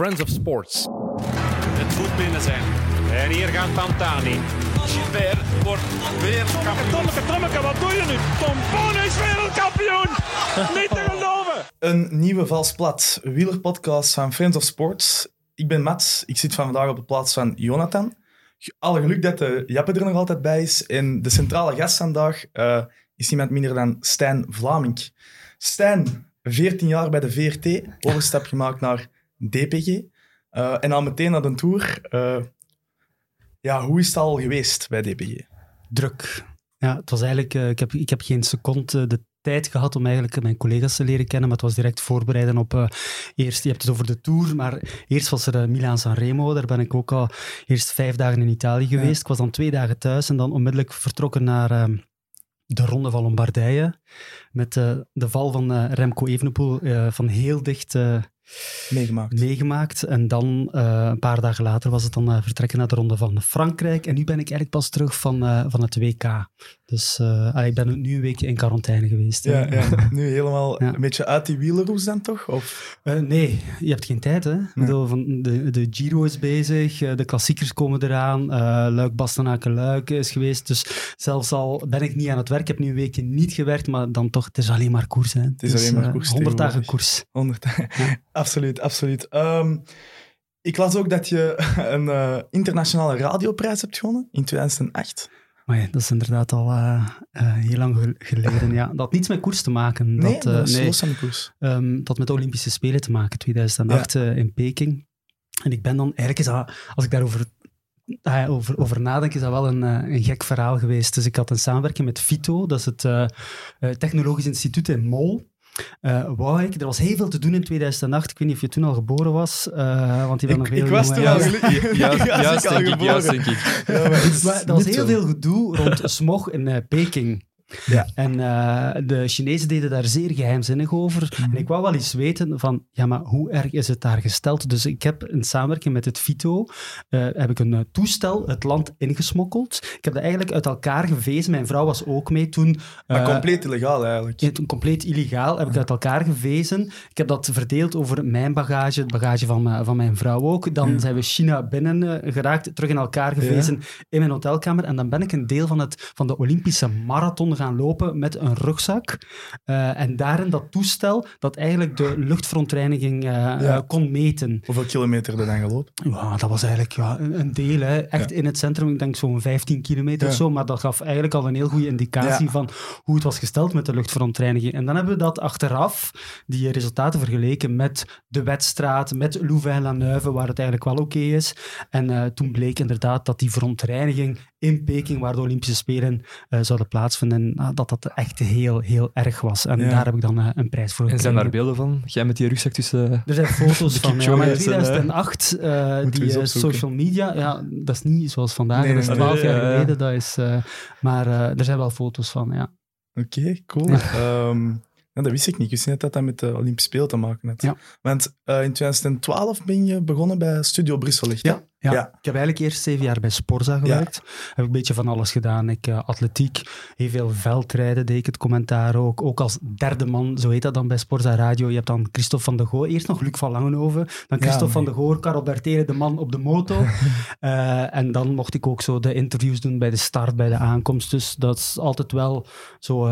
Friends of Sports. Het moet binnen zijn. En hier gaat Pantani. Gilbert wordt weer kampioen. Tommeke, Tommeke, wat doe je nu? Tom Boon is wereldkampioen! Niet te geloven! Een nieuwe vals plat wielerpodcast van Friends of Sports. Ik ben Mats, ik zit vandaag op de plaats van Jonathan. Alle geluk dat de Jappe er nog altijd bij is. En de centrale gast vandaag uh, is niemand minder dan Stijn Vlaming. Stijn, 14 jaar bij de VRT, overstap gemaakt naar DPG. Uh, en al meteen naar de Tour. Uh, ja, hoe is het al geweest bij DPG? Druk. Ja, het was eigenlijk, uh, ik, heb, ik heb geen seconde de tijd gehad om eigenlijk mijn collega's te leren kennen, maar het was direct voorbereiden op uh, eerst, je hebt het over de Tour, maar eerst was er uh, Milaan San Remo, daar ben ik ook al eerst vijf dagen in Italië geweest. Ja. Ik was dan twee dagen thuis en dan onmiddellijk vertrokken naar uh, de Ronde van Lombardije, met de val van Remco Evenepoel van heel dicht meegemaakt. meegemaakt. En dan, uh, een paar dagen later, was het dan uh, vertrekken naar de Ronde van Frankrijk. En nu ben ik eigenlijk pas terug van, uh, van het WK. Dus ik ben nu een weekje in quarantaine geweest. Ja, ja. nu helemaal ja. een beetje uit die wielerroes dan toch? Of? nee, je hebt geen tijd. Hè? Nee. Van de, de Giro is bezig, de klassiekers komen eraan. Luik, Bastenaken, Luik is geweest. Dus zelfs al ben ik niet aan het werk, heb nu een weekje niet gewerkt, maar dan toch, het is alleen maar koers. Hè? Het is dus, alleen maar koers. 100 dagen koers. 100 dagen. Absoluut, absoluut. Um, ik las ook dat je een uh, internationale radioprijs hebt gewonnen in 2008. Maar dat is inderdaad al uh, uh, heel lang geleden. Ja. Dat had niets met koers te maken. Nee, dat, dat nee. los aan de koers. Um, dat had met de Olympische Spelen te maken, 2008 ja. in Peking. En ik ben dan, eigenlijk is dat, als ik daarover ah, over, over nadenk, is dat wel een, een gek verhaal geweest. Dus ik had een samenwerking met FITO, dat is het Technologisch Instituut in Mol. Uh, wou ik. Er was heel veel te doen in 2008. Ik weet niet of je toen al geboren was, uh, want die was nog heel Ik was toen al juist, denk ik, juist, denk ik. Ja, maar maar er was heel veel gedoe rond smog in uh, Peking. Ja. En uh, de Chinezen deden daar zeer geheimzinnig over. Mm -hmm. En ik wou wel eens weten van, ja, maar hoe erg is het daar gesteld? Dus ik heb in samenwerking met het FITO, uh, heb ik een uh, toestel het land ingesmokkeld. Ik heb dat eigenlijk uit elkaar gevezen. Mijn vrouw was ook mee toen. Maar compleet illegaal eigenlijk. Ja, compleet illegaal heb ik uit elkaar gevezen. Ik heb dat verdeeld over mijn bagage, het bagage van, van mijn vrouw ook. Dan ja. zijn we China binnen geraakt, terug in elkaar gevezen ja. in mijn hotelkamer. En dan ben ik een deel van, het, van de Olympische marathon gaan lopen met een rugzak. Uh, en daarin dat toestel dat eigenlijk de luchtverontreiniging uh, ja. uh, kon meten. Hoeveel kilometer er dan gelopen? Ja, dat was eigenlijk ja, een, deel. Hè. Echt ja. in het centrum, ik denk zo'n 15 kilometer of zo. Maar dat gaf eigenlijk al een heel goede indicatie van hoe het was gesteld met de luchtverontreiniging. En dan hebben we dat achteraf, die resultaten vergeleken met de wedstraat, met Louvain-la-Neuve, waar het eigenlijk wel oké okay is. En toen bleek inderdaad dat die verontreiniging in Peking, waar de Olympische Spelen zouden plaatsvinden, en, dat dat echt heel, heel erg was. En ja. daar heb ik dan uh, een prijs voor gekregen. En zijn daar beelden van? Jij met die rugzak tussen... Er zijn foto's van, ja, maar in 2008, uh, die uh, social media, ja, dat is niet zoals vandaag, nee, dat is twaalf nee, jaar geleden, dat is, maar er zijn wel foto's van, ja. Oké, okay, cool. um, ja, dat wist ik niet. Ik wist niet dat dat met de Olympische Spelen te maken had. Ja. Want uh, in 2012 ben je begonnen bij Studio Brussel, ja, ja, ja, ik heb eigenlijk eerst zeven jaar bij Sporza gewerkt. Heb ik een beetje van alles gedaan. Ik uh, atletiek, heel veel veldrijden deed ik het commentaar ook. Ook als derde man, zo heet dat dan bij Sporza Radio. Je hebt dan Christophe van de Goor, eerst nog Luc van Langenhoven, dan Christophe van de Goor, Karel Bertere, de man op de moto. uh, en dan mocht ik ook zo de interviews doen bij de start, bij de aankomst. Dus dat is altijd wel zo...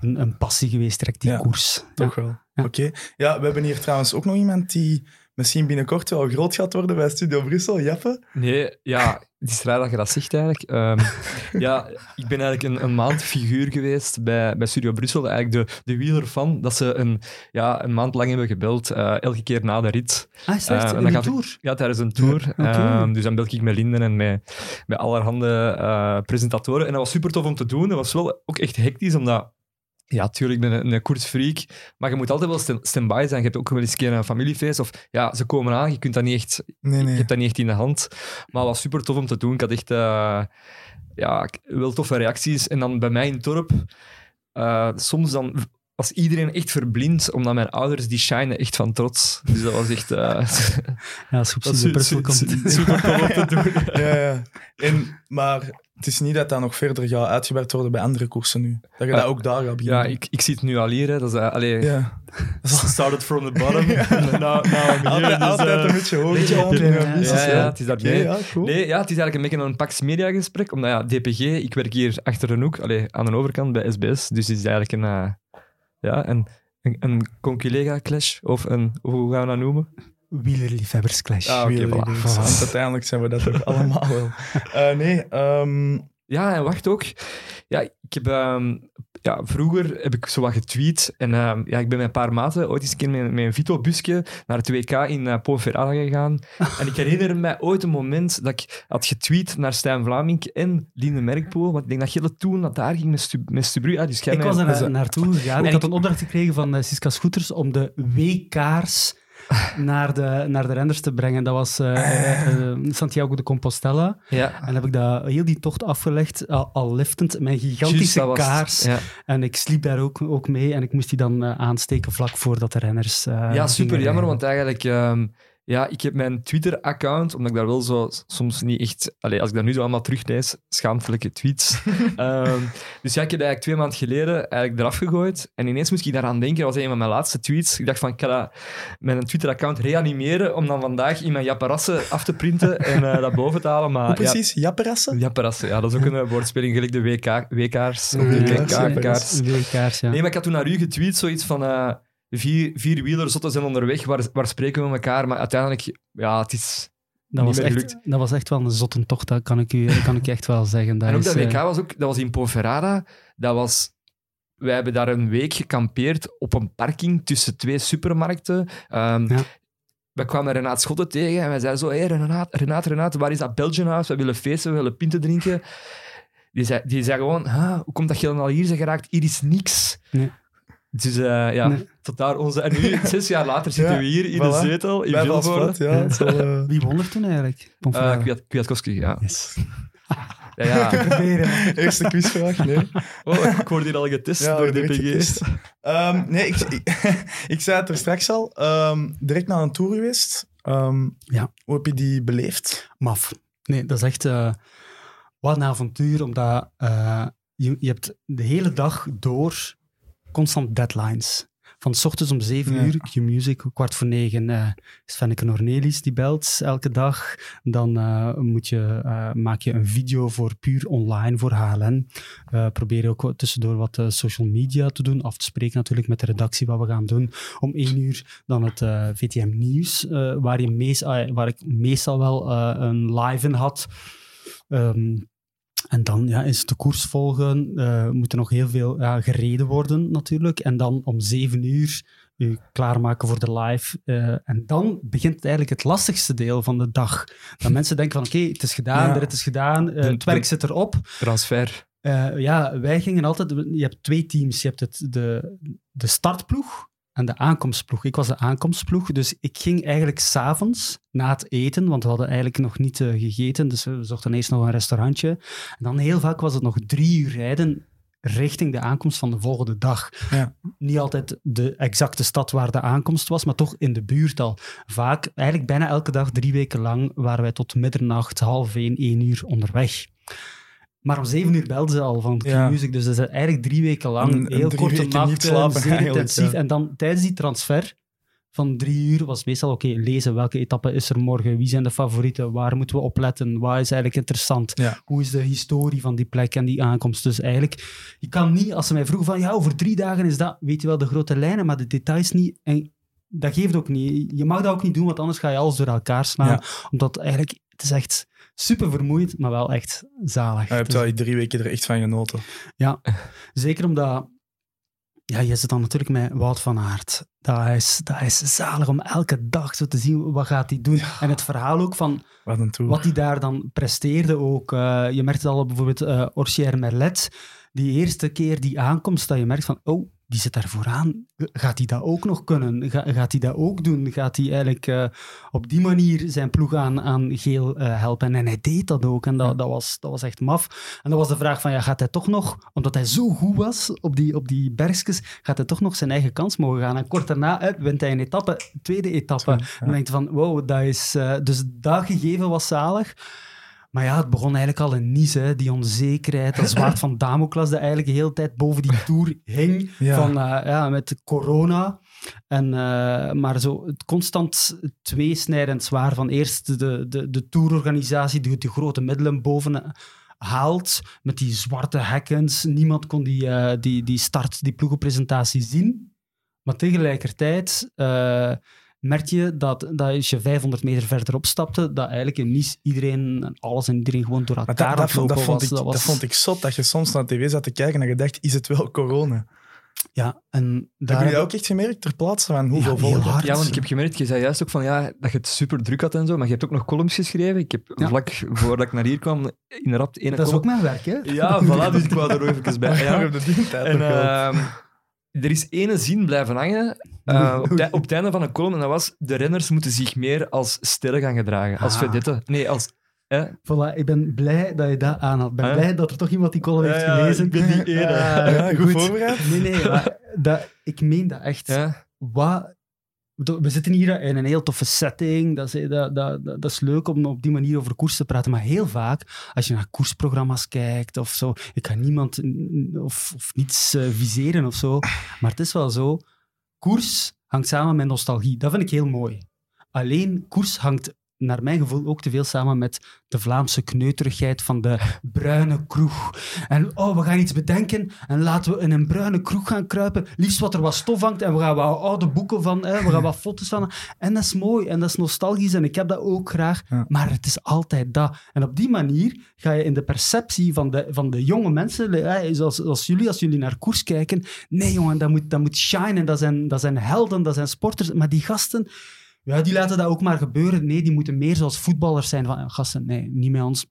Een, een, passie geweest, direct die ja, koers. Toch ja. wel. Ja. Oké. Okay. Ja, we hebben hier trouwens ook nog iemand die misschien binnenkort wel groot gaat worden bij Studio Brussel, Jeppe? Nee, ja, het is raar dat je dat zegt eigenlijk. Um, ja, ik ben eigenlijk een, een, maand figuur geweest bij, bij Studio Brussel. Eigenlijk de, de wieler van, dat ze een, ja, een maand lang hebben gebeld, uh, elke keer na de rit. Ah, is dat uh, en dan een tour? Ik, ja, tijdens een tour. Ja, okay. um, dus dan bel ik met Linden en met, met allerhande uh, presentatoren. En dat was super tof om te doen. Dat was wel ook echt hectisch, omdat ja, tuurlijk, ik ben een, een koersfreak, maar je moet altijd wel stand-by zijn. Je hebt ook wel eens een keer een familiefeest, of ja, ze komen aan, je kunt dat niet echt, nee, nee. je hebt dat niet echt in de hand. Maar het was super tof om te doen. Ik had echt uh, ja, wel toffe reacties. En dan bij mij in het dorp, uh, soms dan was iedereen echt verblind, omdat mijn ouders die shinen echt van trots. Dus dat was echt... eh Ja, als Brussel komt. super tof om te doen. Ja, ja. En, maar het is niet dat dat nog verder gaat uitgewerkt worden bij andere koersen nu. Dat je dat ook daar gaat beginnen. Ja, ik, ik zie het nu al hier. Hè. Dat is, uh, allee, Ja. started from the bottom. I'm here. Altijd, Dus, altijd eh, een beetje hoger. beetje ja. ambities, ja, ja, het is ja, cool. Nee, ja, het is eigenlijk een beetje een Pax Media gesprek. Omdat ja, DPG, ik werk hier achter een hoek, allee, aan de overkant bij SBS. Dus het is eigenlijk een, eh, ja, een, een, een conculega-clash. Of een, hoe gaan we dat noemen? Wielerliefhebbersclash. Ah, oké, voilà. Want uiteindelijk zijn we dat toch allemaal wel. Eh, nee, ehm, Ja, en wacht ook. Ja, ik heb, ehm, ja, vroeger heb ik zo wat getweet. En ehm, ja, ik ben met een paar maten ooit eens een keer met, met een Vito-busje naar het WK in uh, Ponferrada gegaan. en ik herinner me ooit een moment dat ik had getweet naar Stijn Vlamink en Linde Merkpoel. Want ik denk dat Gille toen dat daar ging met, Stu, met Stubru. Ja, dus Ik mij- was eh, naartoe gegaan. En Ik had een opdracht gekregen van uh, Siska Scooters om de W-kaars naar de, naar de renners te brengen. Dat was eh, eh, eh, Santiago de Compostela. Ja, En dan heb ik dat, heel die tocht afgelegd, al, al liftend, mijn gigantische kaars. Ja. En ik sliep daar ook, ook mee en ik moest die dan aansteken vlak voordat de renners Ja, super jammer, want eigenlijk... ehm, ja, ik heb mijn Twitter-account, omdat ik daar wel zo soms niet echt... Allee, als ik dat nu zo allemaal teruglees, schaamtelijke tweets. Ehm, dus ja, ik heb dat eigenlijk twee maanden geleden eigenlijk eraf gegooid. En ineens moest ik daaraan denken, dat was een van mijn laatste tweets. Ik dacht van, ik ga mijn Twitter-account reanimeren om dan vandaag in mijn Japparassen af te printen en eh, dat boven te halen. Maar, hoe precies? Japperassen? Ja, Japparassen, ja, dat is ook een eh, woordspeling, gelijk de WK, WK'ers of de Ja, WK-kaars. W-kaars, ja. Nee, maar ik had toen naar u getweet, zoiets van... eh vier, vier wielerzotten zijn onderweg, waar, waar spreken we met elkaar? Maar uiteindelijk, ja, het is... dat, was echt, dat was echt wel een zotte tocht, dat kan ik u, dat kan ik echt wel zeggen. Dat en ook is, dat WK eh, was ook... Dat was in Ponferrada. Dat was... Wij hebben daar een week gekampeerd op een parking tussen twee supermarkten. Ehm, Ja. We kwamen Renaat Schotten tegen en wij zeiden zo... Hé, hey, Renaat, Renaat, Renaat, waar is dat Belgian House? We willen feesten, we willen pinten drinken. Die zei, die zei gewoon... "Huh, hoe komt dat je dan al hier bent geraakt? Hier is niks. Nee. Dus eh, ja, Nee. tot daar onze... En nu, zes jaar later, zitten Ja, we hier in voilà. de zetel in Bij Vilvoorde. Ja. het zal, eh, Wie won er toen eigenlijk? Ponferrada. Kwiat- Kwiatkowski, ja. Yes. ja, ja. Proberen. Eerste quizvraag, nee. Oh, ik word hier al getest Ja, door DPG. getest. Ehm, nee, ik, ik, ik zei het er straks al. ehm, direct na een tour geweest. Ehm, Ja. Hoe heb je die beleefd? Maf. Nee, dat is echt eh, wat een avontuur, omdat eh, je, je hebt de hele dag door constant deadlines. Van s ochtends om zeven Ja. uur, Q-Music, kwart voor negen eh is Fenneke Cornelis die belt elke dag. Dan eh, moet je, eh, maak je een video voor puur online voor HLN. Eh probeer je ook tussendoor wat eh, social media te doen, af te spreken natuurlijk met de redactie wat we gaan doen. Om één uur dan het eh, VTM Nieuws, eh, waar, je meest, ah, waar ik meestal wel eh, een live in had. Ehm, en dan ja, is het de koers volgen. eh moet er nog heel veel ja, gereden worden natuurlijk. En dan om zeven uur je klaarmaken voor de live. eh, en dan begint eigenlijk het lastigste deel van de dag. Dat mensen denken van oké, het is gedaan, Ja. rit is gedaan, De- het werk zit erop. Transfer. Ja, wij gingen altijd... Je hebt twee teams. Je hebt het, de, de startploeg en de aankomstploeg. Ik was de aankomstploeg, dus ik ging eigenlijk s'avonds na het eten, want we hadden eigenlijk nog niet eh, gegeten, dus we zochten eerst nog een restaurantje. En dan heel vaak was het nog drie uur rijden richting de aankomst van de volgende dag. Ja. Niet altijd de exacte stad waar de aankomst was, maar toch in de buurt al. Vaak, eigenlijk bijna elke dag, drie weken lang, waren wij tot middernacht, half één, één uur onderweg. Maar om zeven uur belden ze al van Ja. Q-Music, dus dat is eigenlijk drie weken lang, Een- heel korte nachten, slapen zeer intensief. ja. En dan tijdens die transfer van drie uur was meestal, oké, lezen welke etappe is er morgen, wie zijn de favorieten, waar moeten we op letten, wat is eigenlijk interessant, Ja. hoe is de historie van die plek en die aankomst. Dus eigenlijk, je kan niet, als ze mij vroegen van, ja, over drie dagen is dat, weet je wel de grote lijnen, maar de details niet. En dat geeft ook niet. Je mag dat ook niet doen, want anders ga je alles door elkaar slaan. Omdat eigenlijk, het is echt super vermoeiend, maar wel echt zalig. Je hebt Dus- wel die drie weken er echt van genoten. ja, zeker omdat... Ja, je zit dan natuurlijk met Wout van Aert. Dat is, dat is zalig om elke dag zo te zien, wat gaat hij doen. En het verhaal ook van Wat wat hij daar dan presteerde ook. eh, je merkt het al bijvoorbeeld eh Orsier Merlet. Die eerste keer die aankomst, dat je merkt van, oh, die zit daar vooraan. Gaat hij dat ook nog kunnen? gaat hij dat ook doen? Gaat hij eigenlijk uh, op die manier zijn ploeg aan, aan geel uh, helpen? En hij deed dat ook. En dat, dat, was, dat was echt maf. En dan was de vraag van, ja, gaat hij toch nog, omdat hij zo goed was op die, op die bergjes, gaat hij toch nog zijn eigen kans mogen gaan? En kort daarna eh, wint hij een etappe, tweede etappe. Ja. En dan denkt van, wow, dat is... Dus dat gegeven was zalig. Maar ja, het begon eigenlijk al in Nice, die onzekerheid, dat zwaard van Damocles dat eigenlijk de hele tijd boven die Tour hing, van, uh, ja, met corona. En, uh, maar zo het constant tweesnijdend zwaar van eerst de, de, de tourorganisatie die de grote middelen boven haalt met die zwarte hekkens. Niemand kon die, uh, die, die start, die ploegenpresentatie zien. Maar tegelijkertijd merk je dat, dat als je 500 meter verderop stapte, dat eigenlijk in Nice iedereen, alles en iedereen gewoon door elkaar dat, dat, dat, vond was. Ik, dat, was... dat vond ik zot, dat je soms naar de tv zat te kijken en je dacht, is het wel corona? Ja, en daar... Heb je ook echt gemerkt ter plaatse van hoeveel ja, volk? Ja, want ik heb gemerkt, je zei juist ook van ja, dat je het super druk had en zo, maar je hebt ook nog columns geschreven. Ik heb ja. vlak voordat ik naar hier kwam, in rap ene Dat is ook mijn werk, hè? Ja, voilà, dus ik wou er ook even bij. Ja. en, uh, er is ene zin blijven hangen uh, op, de, op, het einde van een column. En dat was: de renners moeten zich meer als sterren gaan gedragen. Als ah. vedette. Nee, als. Eh? Voilà, ik ben blij dat je dat aanhaalt. Ik ben blij dat er toch iemand die column heeft ja, gelezen. Ik ben die ene. Uh, ja, goed? Nee, nee, dat, ik meen dat echt. Wat we zitten hier in een heel toffe setting. Dat is, dat, dat, dat is leuk om op die manier over koers te praten. Maar heel vaak, als je naar koersprogramma's kijkt of zo, ik kan niemand of, of niets uh, viseren of zo. Maar het is wel zo, koers hangt samen met nostalgie. Dat vind ik heel mooi. Alleen koers hangt naar mijn gevoel ook te veel samen met de Vlaamse kneuterigheid van de bruine kroeg. En oh, we gaan iets bedenken en laten we in een bruine kroeg gaan kruipen. Liefst wat er wat stof hangt en we gaan wat oude boeken van, hè, we gaan wat foto's van. En dat is mooi en dat is nostalgisch en ik heb dat ook graag. Maar het is altijd dat. En op die manier ga je in de perceptie van de, van de jonge mensen, hè, zoals, zoals jullie, als jullie naar koers kijken, nee jongen, dat moet, dat moet shine dat zijn, dat zijn helden, dat zijn sporters. Maar die gasten ja, die laten dat ook maar gebeuren. Nee, die moeten meer zoals voetballers zijn. Van, gasten, nee, niet met ons.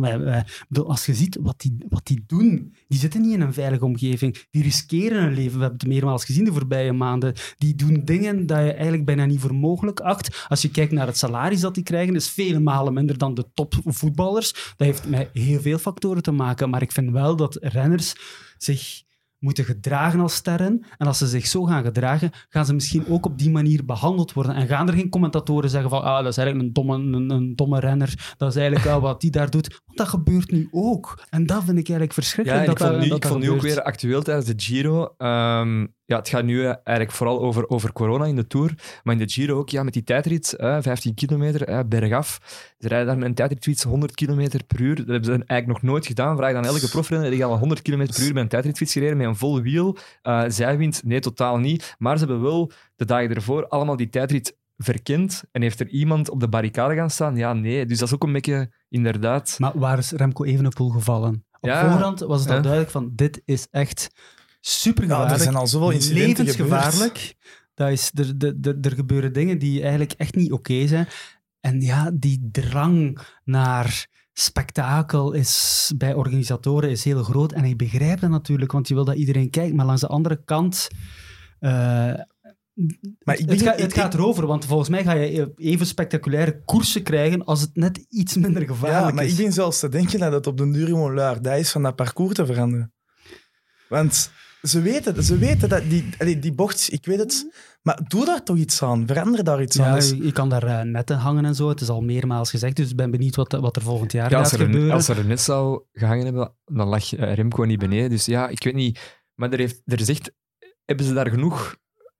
Wij, als je ziet wat die, wat die doen, die zitten niet in een veilige omgeving. Die riskeren hun leven. We hebben het meermaals gezien de voorbije maanden. Die doen dingen dat je eigenlijk bijna niet voor mogelijk acht. Als je kijkt naar het salaris dat die krijgen, is vele malen minder dan de topvoetballers. Dat heeft met heel veel factoren te maken. Maar ik vind wel dat renners zich moeten gedragen als sterren. En als ze zich zo gaan gedragen, gaan ze misschien ook op die manier behandeld worden. En gaan er geen commentatoren zeggen van ah, dat is eigenlijk een domme, een, een domme renner, dat is eigenlijk wel wat die daar doet. Want dat gebeurt nu ook. En dat vind ik eigenlijk verschrikkelijk. Ja, ik vond, nu, dat ik vond nu ook weer actueel tijdens de Giro. Um, ja, het gaat nu eigenlijk vooral over, over corona in de Tour. Maar in de Giro ook, ja, met die tijdrit, eh, 15 kilometer, eh, bergaf. Ze rijden daar met een tijdritfiets 100 km per uur. Dat hebben ze eigenlijk nog nooit gedaan. Vraag dan elke profrenner, die gaan al 100 km per uur met een tijdritfiets gereden, met een vol wiel. Uh, zijwind, nee, totaal niet. Maar ze hebben wel de dagen ervoor allemaal die tijdrit verkend. En heeft er iemand op de barricade gaan staan? Ja, nee. Dus dat is ook een beetje, inderdaad... Maar waar is Remco Evenepoel gevallen? Op ja, voorhand was het al duidelijk van, dit is echt super gevaarlijk. Ja, er zijn al zoveel incidenten levensgevaarlijk. Dat is, er, er, er gebeuren dingen die eigenlijk echt niet oké zijn. En ja, die drang naar spektakel is bij organisatoren is heel groot. En ik begrijp dat natuurlijk, want je wil dat iedereen kijkt. Maar langs de andere kant... Uh, maar ik het, ga, het gaat erover, want volgens mij ga je even spectaculaire koersen krijgen als het net iets minder gevaarlijk is. Ja, maar is. ik ben zelfs te denken dat het op de duur gewoon luid is van dat parcours te veranderen. Want ze weten, ze weten dat die, die bocht, ik weet het, maar doe daar toch iets aan. Verander daar iets ja, aan. Je, je kan daar uh, netten hangen en zo. Het is al meermaals gezegd, dus ik ben benieuwd wat, wat er volgend jaar ja, gaat als er gebeuren. Als er een net zou gehangen hebben, dan lag uh, Remco niet beneden. Dus ja, ik weet niet. Maar er, heeft, er zegt, hebben ze daar genoeg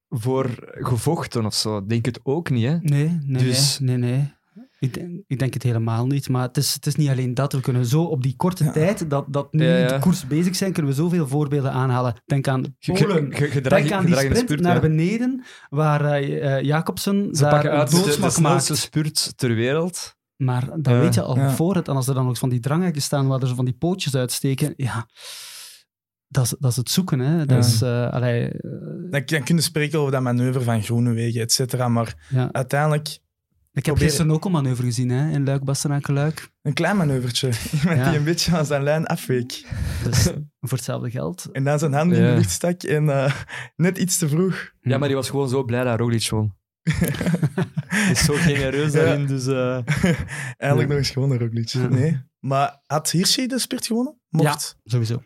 voor gevochten of zo? Denk het ook niet, hè? Nee, nee, dus, nee, nee. Ik denk, ik denk, het helemaal niet. Maar het is, het is niet alleen dat. We kunnen zo op die korte ja. tijd dat, dat nu ja, ja. de koers bezig zijn, kunnen we zoveel voorbeelden aanhalen. Denk aan Polen. Denk aan die sprint spurt, naar beneden, waar uh, Jacobsen Ze daar doodsmak de, de spurt ter wereld. Maar dat weet je al voor het. En als er dan nog van die dranghekken staan waar er zo van die pootjes uitsteken, ja... Dat is, dat is het zoeken, hè. Dat is, uh, allee, uh... dan, dan kun je spreken over dat manoeuvre van Groenewegen, et cetera, maar uiteindelijk Ik heb Proberen. gisteren ook een manoeuvre gezien hè, in Luik, Bastenaken, Luik. Een klein manoeuvertje. Ja. die een beetje aan zijn lijn afweek. Dus voor hetzelfde geld. En dan zijn handen in Ja. de lucht stak en eh, net iets te vroeg. Ja, maar die was gewoon zo blij dat Roglic won. Hij is zo genereus Ja. daarin, dus... eh, Eigenlijk Ja. nog eens gewonnen, Roglic. Ja. Nee. Maar had Hirschi de spirit gewonnen? Mocht. Sowieso.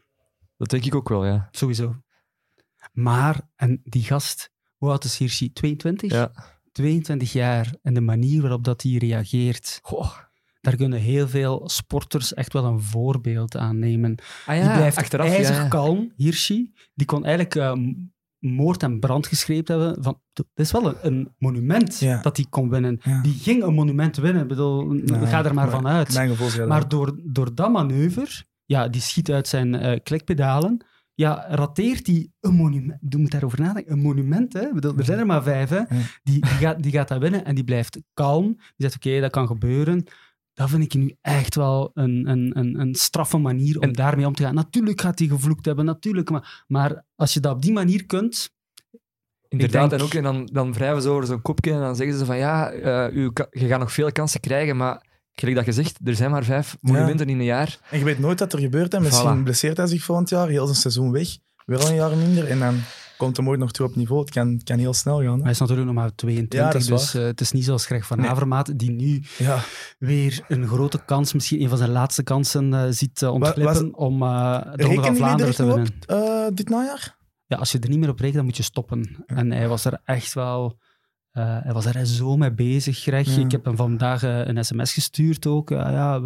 dat denk ik ook wel, ja. Sowieso. Maar, en die gast, hoe oud is Hirschi? 22? Ja. 22 jaar. En de manier waarop dat hij reageert, Goh. daar kunnen heel veel sporters echt wel een voorbeeld aan nemen. Ah die blijft achteraf, ijzig ja. kalm, Hirschi. Die kon eigenlijk eh, moord en brand geschreven hebben. Van, dit is wel een, een monument Ja. dat hij kon winnen. Die ging een monument winnen. Ik bedoel, Nee, ga er maar van uit. Mijn gevoel zei dat. Maar door, door dat manoeuvre, ja, die schiet uit zijn eh, klikpedalen, ja, rateert hij een monument. Je moet daarover nadenken. Een monument, hè? Er zijn er maar vijf, hè? Die, die, gaat, die gaat dat winnen en die blijft kalm. Die zegt, oké, dat kan gebeuren. Dat vind ik nu echt wel een, een, een, een straffe manier om En- daarmee om te gaan. Natuurlijk gaat hij gevloekt hebben, natuurlijk. Maar, maar als je dat op die manier kunt... Inderdaad, denk- en ook en dan, dan wrijven ze over zo'n kopje en dan zeggen ze van ja, eh, u, je gaat nog veel kansen krijgen, maar gelijk dat je zegt, er zijn maar vijf monumenten in een jaar. En je weet nooit wat er gebeurt. Hè. Misschien Voilà. blesseert hij zich volgend jaar, heel zijn seizoen weg. Weer een jaar minder. En dan komt hem ooit nog terug op niveau. Het kan, kan heel snel gaan. Hè. Hij is natuurlijk nog maar Ja, 22, dat is dus eh, het is niet zoals Greg van Nee. Avermaat, die nu Ja. weer een grote kans, misschien een van zijn laatste kansen, eh, ziet uh, ontglippen om uh, de Ronde van Vlaanderen er te winnen. op eh, dit najaar? Ja, als je er niet meer op rekent, dan moet je stoppen. En hij was er echt wel... eh, hij was er zo mee bezig, Greg. Ja. Ik heb hem vandaag eh, een sms gestuurd ook. Eh, ja,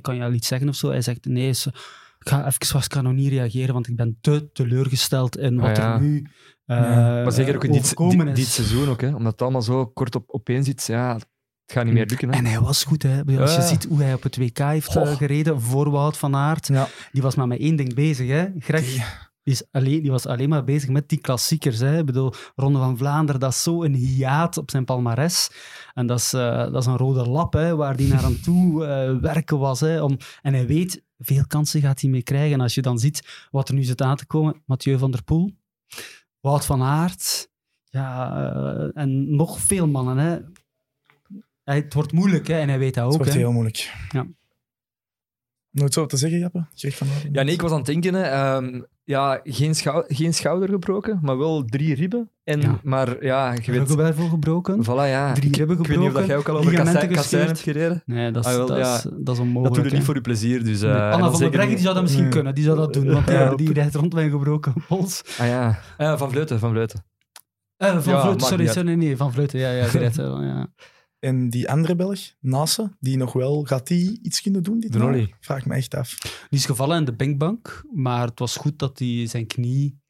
kan je al iets zeggen of zo? Hij zegt, nee, ik ga even was, ik kan nog niet reageren, want ik ben te teleurgesteld in wat Ah, ja. er nu eh Ja, Maar zeker ook in dit, dit, seizoen ook, hè, omdat het allemaal zo kort op, opeen zit. Ja, het gaat niet meer lukken. Hè. En hij was goed, hè. Als je Ja. ziet hoe hij op het WK heeft eh, gereden voor Wout van Aert, die was maar met één ding bezig, hè. Greg, die, is alleen, die was alleen maar bezig met die klassiekers, hè. Ik bedoel, Ronde van Vlaanderen, dat is zo een hiaat op zijn palmares. En dat is, eh, dat is een rode lap, hè, waar hij naar aan toe eh, werken was, hè. Om, en hij weet, veel kansen gaat hij mee krijgen. En als je dan ziet wat er nu zit aan te komen, Mathieu van der Poel, Wout van Aert, ja, eh, en nog veel mannen, hè. Hij- Het wordt moeilijk, hè, en hij weet dat Het ook. wordt hè. heel moeilijk. Ja. Nooit zo te zeggen, Jappe? Van? Ja, nee, ik was aan het denken. Hè, ehm, ja, geen, schou- geen schouder gebroken, maar wel drie ribben. En, Ja. Maar ja, je weet... Ruggenwervel gebroken. Voilà, ja. Drie ribben ik weet niet of dat gebroken, jij ook al over ligamenten kassei, kassei hebt gereden. Nee, dat is, Ah, wel, dat ja. is, dat is Dat onmogelijk. doe je niet hè. voor je plezier. Dus, Nee, dan Anna van der Breggen die zou dat misschien Nee. kunnen. Die zou dat doen, want Ja. die rijdt rond met een gebroken pols. Ah ja, Ah, van Vleuten, van Vleuten. Eh, van Vleuten, sorry, sorry, nee, van Vleuten. Ja, ja, die rijdt wel, ja. En die andere Belg, Nase, die nog wel... Gaat die iets kunnen doen dit jaar? Vraag me echt af. Die is gevallen in de pinkbank, maar het was goed dat hij zijn knie...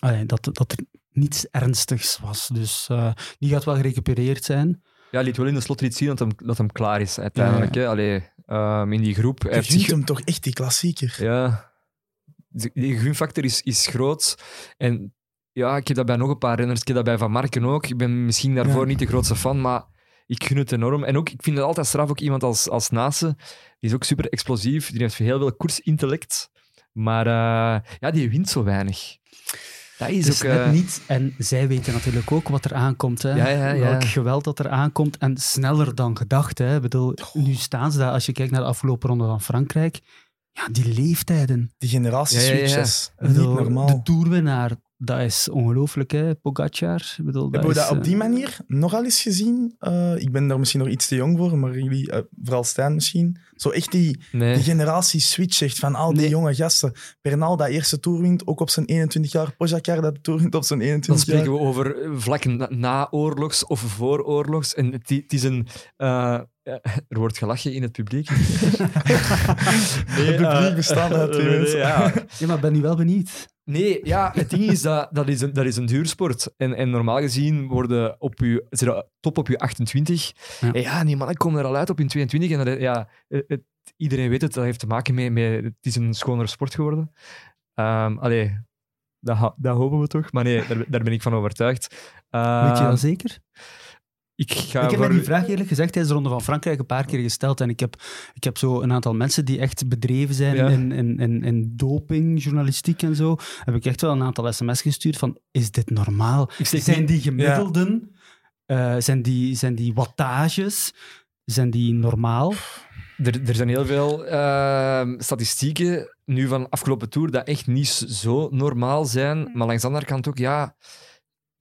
Allee, dat, dat er niets ernstigs was. Dus eh, die gaat wel gerecupereerd zijn. Ja, liet wel in de slotrit zien dat hem, dat hem klaar is uiteindelijk. Ja. Hè. Allee, ehm, in die groep. Je zich- hem toch echt die klassieker? Ja, de- die gunfactor is, is groot. En ja, ik heb dat bij nog een paar renners. Ik heb dat bij Van Marken ook. Ik ben misschien daarvoor Ja. niet de grootste fan, maar ik gun het enorm. En ook, ik vind het altijd straf, ook iemand als, als Nase. Die is ook super explosief. Die heeft heel veel koersintellect. Maar eh, ja, die wint zo weinig. Dat is ook... net eh, niet. En zij weten natuurlijk ook wat er aankomt. Hè. Ja, ja, ja. Welk geweld dat er aankomt. En sneller dan gedacht. Hè. Ik bedoel, nu staan ze daar. Als je kijkt naar de afgelopen ronde van Frankrijk. Ja, die leeftijden. Die generatie Ja, ja, ja. Niet normaal. De toerwinnaar, dat is ongelooflijk, hè, Pogacar. Ik bedoel, dat Hebben we is, dat op eh, die manier nogal eens gezien? Eh, ik ben daar misschien nog iets te jong voor, maar jullie, eh, vooral Stijn misschien. Zo echt die, nee. die generatie switch echt van al die Nee. jonge gasten. Bernal dat eerste tour wint, ook op zijn 21 jaar. Pogacar dat tour wint op zijn Dan 21 jaar. spreken we over eh, vlakken na- na-oorlogs of vooroorlogs. En het, het is een... eh, er wordt gelachen in het publiek. Het publiek bestaat uit twee mensen. ja. Ja, maar ik ben nu wel benieuwd. Nee, ja, het ding is dat dat is een, dat is een duursport. En, en normaal gezien worden op je, zit je top op je 28. Ja. En ja, die mannen komen er al uit op hun 22. En dat, ja, het, iedereen weet het, dat heeft te maken met, met... Het is een schonere sport geworden. Ehm allee, dat, dat hopen we toch. Maar nee, daar, daar ben ik van overtuigd. Weet je Ehm, dat zeker? Ik ga ik heb voor... die vraag eerlijk gezegd tijdens de Ronde van Frankrijk een paar keer gesteld. En ik heb, ik heb zo een aantal mensen die echt bedreven zijn Ja. in, in, in, in doping, journalistiek en zo. Heb ik echt wel een aantal sms gestuurd van, is dit normaal? Zijn die gemiddelden Uh, zijn, die, zijn die wattages, zijn die normaal? Er, er zijn heel veel uh, statistieken nu van afgelopen tour dat echt niet zo normaal zijn. Maar langs de andere kant ook, ja,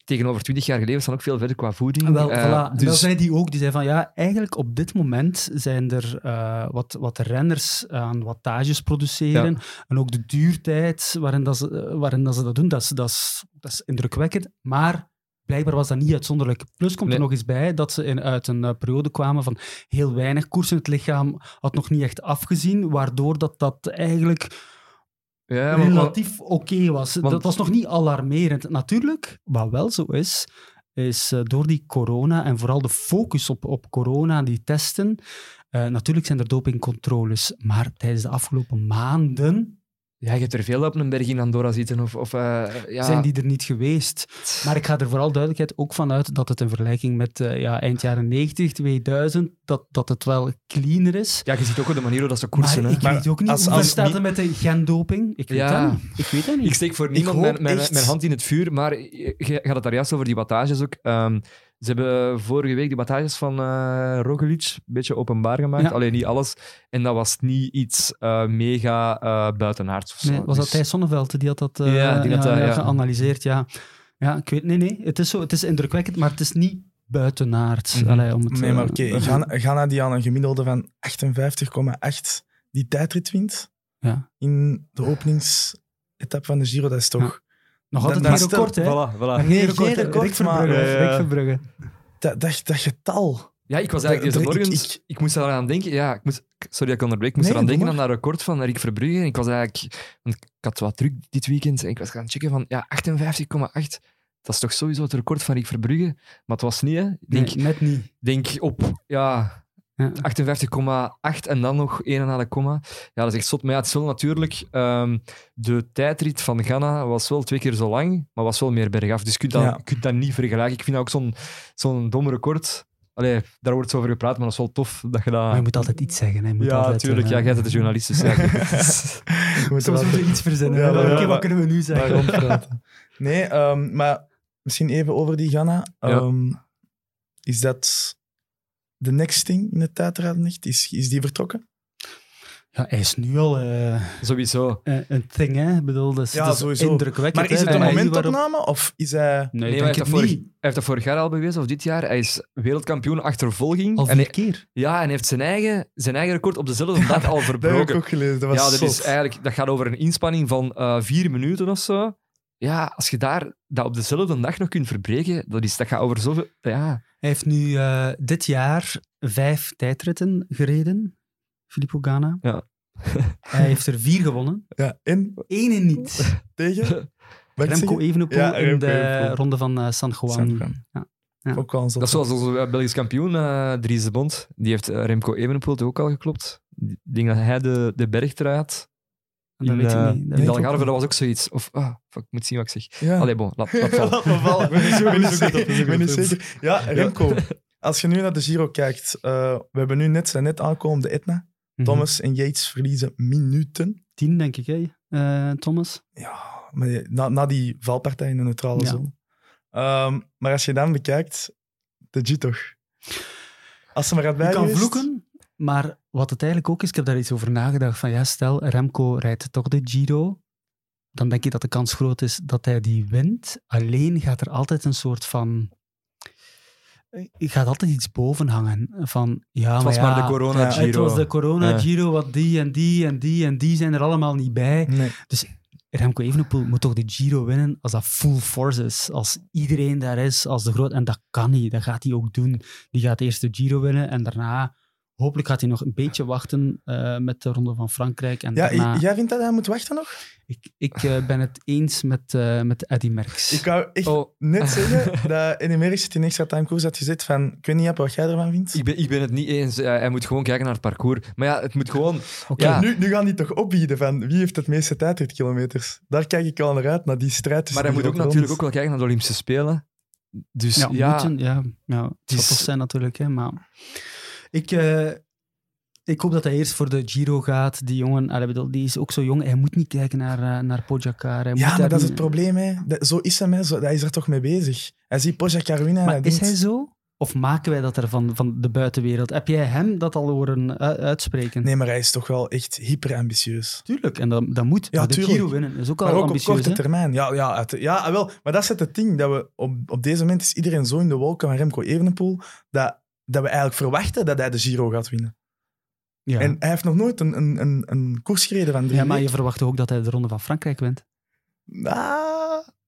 tegenover 20 jaar geleden staan ook veel verder qua voeding. Wel, uh, dus... wel zei die ook, die zei van ja, eigenlijk op dit moment zijn er uh, wat, wat renners aan wattages produceren. Ja. En ook de duurtijd waarin, dat ze, waarin dat, ze dat doen, dat is, dat, is, dat is indrukwekkend. Maar blijkbaar was dat niet uitzonderlijk. Plus komt er nog eens bij dat ze in, uit een uh, periode kwamen van heel weinig koers in het lichaam had nog niet echt afgezien, waardoor dat, dat eigenlijk ja, maar, relatief oké okay was. Want, dat was nog niet alarmerend. Natuurlijk, wat wel zo is, is uh, door die corona en vooral de focus op, op corona en die testen, uh, natuurlijk zijn er dopingcontroles, maar tijdens de afgelopen maanden ja, je hebt er veel op een berg in Andorra zitten. Of, of, uh, ja. Zijn die er niet geweest? Maar ik ga er vooral duidelijkheid ook vanuit dat het in vergelijking met uh, ja, eind jaren 90, 2000, dat, dat het wel cleaner is. Ja, je ziet ook op de manier hoe dat ze koersen. Maar ik hè? weet ook niet, als, hoe als, staat het met de gendoping? Ik weet ja. dat niet. Ik weet dat niet. Ik steek voor niemand mijn, mijn, mijn, hand in het vuur, maar je gaat het daar juist over die wattages ook. Um, ze hebben vorige week de battages van uh, Roglic een beetje openbaar gemaakt. Ja. Alleen niet alles. En dat was niet iets uh, mega uh, buitenaards of zo. Nee, was dat dus... Thijs Sonneveld die had dat, ja, die had, ja, ja, geanalyseerd? Ja. ja, ik weet Nee, nee. Het is, zo, het is indrukwekkend, maar het is niet buitenaards. Mm -hmm. Allee, om het, nee, maar oké. Okay. Ghana, Ghana die aan een gemiddelde van 58,8 die tijdrit wint. Ja. In de openingsetappe van de Giro, dat is toch... Nog altijd een record, hè? Voilà, voilà. Nee, record, record, Rick Verbrugge. Ja. Rick Verbrugge. Dat, dat, dat getal. Ja, ik was eigenlijk deze morgen... Ik, ik, ik, moest eraan denken... Ja, ik moest, sorry dat ik onderbreek. Ik moest Nee, eraan denken aan dat record van Rick Verbrugge. Ik was eigenlijk... Want ik had wat druk dit weekend en ik was gaan checken van... Ja, 58,8. Dat is toch sowieso het record van Rick Verbrugge? Maar het was niet, hè? Denk, nee, net niet. denk op... Ja, Ja. 58,8 en dan nog 1 na de komma. Ja, dat is echt zot. Maar ja, het is wel natuurlijk... ehm, de tijdrit van Ghana was wel twee keer zo lang, maar was wel meer bergaf. Dus je kunt dat, Ja. je kunt dat niet vergelijken. Ik vind dat ook zo'n zo'n dom record. Allee, daar wordt zo over gepraat, maar dat is wel tof dat je dat... Maar je moet altijd iets zeggen. Hè. Je moet ja, natuurlijk. eh, Ja, jij bent de journalist, dus ja. We moeten Soms wel- moet je iets verzinnen. Ja, Oké, wat maar- kunnen we nu zeggen? rondpraten. Nee, ehm, maar misschien even over die Ghana. Ja. Ehm, Is dat de next thing in het tijdrijden? Is, is die vertrokken? Ja, hij is nu al eh, Sowieso. eh, een thing, hè. Ik bedoel, dat is, Ja, dat is sowieso. indrukwekkend. Maar is het een En momentopname of is hij... Nee, hij heeft, vorig, niet. hij heeft dat vorig jaar al bewezen, of dit jaar. Hij is wereldkampioen achtervolging. Al en vier hij, keer. ja, en heeft zijn eigen, zijn eigen record op dezelfde dag al Dat heb ik verbroken. ook gelezen. Dat was Ja, dat, is eigenlijk, dat gaat over een inspanning van eh, vier minuten of zo. Ja, als je daar dat op dezelfde dag nog kunt verbreken, dat, is, dat gaat over zoveel... Ja, heeft nu eh, dit jaar vijf tijdritten gereden, Filippo Ganna. Ja. hij heeft er vier gewonnen. Ja, en Ene niet. tegen? Remco? Evenepoel Ja, in de Evenepoel. ronde van eh, San Juan. San Juan. Ja. Ja. Ook dat is zoals onze Belgisch kampioen, eh Dries de Bond. Die heeft eh, Remco Evenepoel ook al geklopt. Ik denk dat hij de, de bergtrui had. En dat in, weet ik eh, niet. Dat in Algarve, niet. dat was ook zoiets. Of, ah, fuck, ik moet zien wat ik zeg. Ja. Allee, bon, laat, laat vallen. Laat me vallen. Ik ben niet, ben zeker. Ja, Remco. Als je nu naar de Giro kijkt, eh, we hebben nu net, zijn net aangekomen de Etna. Mhm. Thomas en Yates verliezen minuten. Tien, denk ik, hè, eh, Thomas. Ja, maar na, na die valpartij in de neutrale Ja. zone. Ehm, maar als je dan bekijkt, de G toch. Als ze maar had Je kan vloeken, maar wat het eigenlijk ook is, ik heb daar iets over nagedacht, van ja, stel, Remco rijdt toch de Giro, dan denk je dat de kans groot is dat hij die wint. Alleen gaat er altijd een soort van... Er gaat altijd iets boven hangen. Van, ja, Het was maar, ja, maar de corona ja, Giro. Het was de corona Ja. Giro, wat die en die en die en die zijn er allemaal niet bij. Nee. Remco Evenepoel moet toch de Giro winnen als dat full force is. Als iedereen daar is, als de groot... En dat kan niet, dat gaat hij ook doen. Die gaat eerst de Giro winnen en daarna... Hopelijk gaat hij nog een beetje wachten eh, met de Ronde van Frankrijk. En Ja, daarna... jij vindt dat hij moet wachten nog? Ik, ik eh, ben het eens met, eh met Eddy Merckx. Ik wou echt Oh. net zeggen dat in Amerika in extra time koers had gezet van, ik weet niet wat jij ervan vindt. Ik ben, ik ben het niet eens. Hij moet gewoon kijken naar het parcours. Maar ja, het moet gewoon... Oké, Ja. Nu, nu gaan die toch opbieden van wie heeft het meeste tijdritkilometers. Daar kijk ik al naar uit, naar die strijd tussen Maar hij moet ook natuurlijk ook wel kijken naar de Olympische Spelen. Dus Ja, ja, moeten, ja, ja, het zijn natuurlijk, hè, maar... Ik, eh, ik hoop dat hij eerst voor de Giro gaat. Die jongen, ik bedoel, die is ook zo jong. Hij moet niet kijken naar, eh, naar Pogacar. Hij moet Ja, maar dat is het probleem. Hè. Dat- zo is hem, hè. Zo, hij is er toch mee bezig. Hij ziet Pogacar winnen en Maar hij is denkt... hij zo? Of maken wij dat er van, van de buitenwereld? Heb jij hem dat al horen uh, uitspreken? Nee, maar hij is toch wel echt hyper ambitieus. Tuurlijk, en dat, dat moet. Ja, de tuurlijk. Giro winnen is ook Maar al ook op korte hè? termijn. Ja, ja, uit- ja, wel. Maar dat is het ding. Dat we op, op deze moment is iedereen zo in de wolken van Remco Evenepoel dat, dat we eigenlijk verwachten dat hij de Giro gaat winnen. Ja. En hij heeft nog nooit een, een, een, een koers gereden van drie ja, maar je verwacht ook dat hij de Ronde van Frankrijk wint.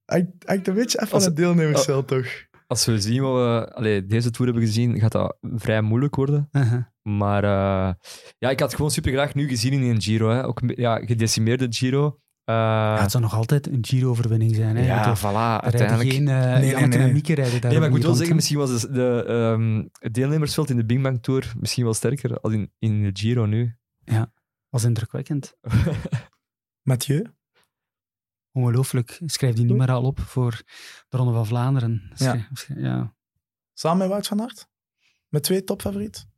Hij hangt een beetje af van Als- het deelnemersveld, toch? Als we zien wat we allee, deze Tour hebben gezien, gaat dat vrij moeilijk worden. Uh-huh. Maar eh, ja, ik had het gewoon super graag nu gezien in een Giro. Hè. Ook ja, gedecimeerde Giro. Eh, Ja, het zou nog altijd een Giro-overwinning zijn. Hè? ja, voilà, er uiteindelijk. geen uh, nee, nee. en Mieke rijden daar Nee, maar ik moet wel zeggen, misschien was de, de, ehm, het deelnemersveld in de Bing Bang Tour misschien wel sterker als in, in de Giro nu. hè. was indrukwekkend. Mathieu? Ongelooflijk. Schrijf die niet meer al op voor de Ronde van Vlaanderen. Schrijf- ja. Samen met Wout van Aert? Met twee topfavorieten?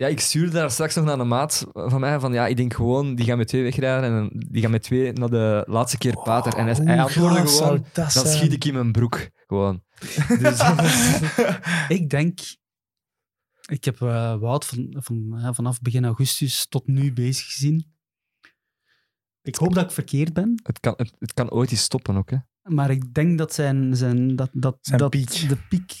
Ja, ik stuurde daar straks nog naar een maat van mij van ja, ik denk gewoon, die gaan met twee wegrijden en die gaan met twee naar de laatste keer pater. En hij, antwoordde gewoon, dat dan schiet ik in mijn broek. Gewoon. Dus, Ik denk... Ik heb eh, Wout van, van, vanaf begin augustus tot nu bezig gezien. Ik hoop dat ik verkeerd ben, het, kan, het, het kan ooit eens stoppen ook. Hè. Maar ik denk dat, zijn, zijn, dat, dat, Zijn dat piek. de piek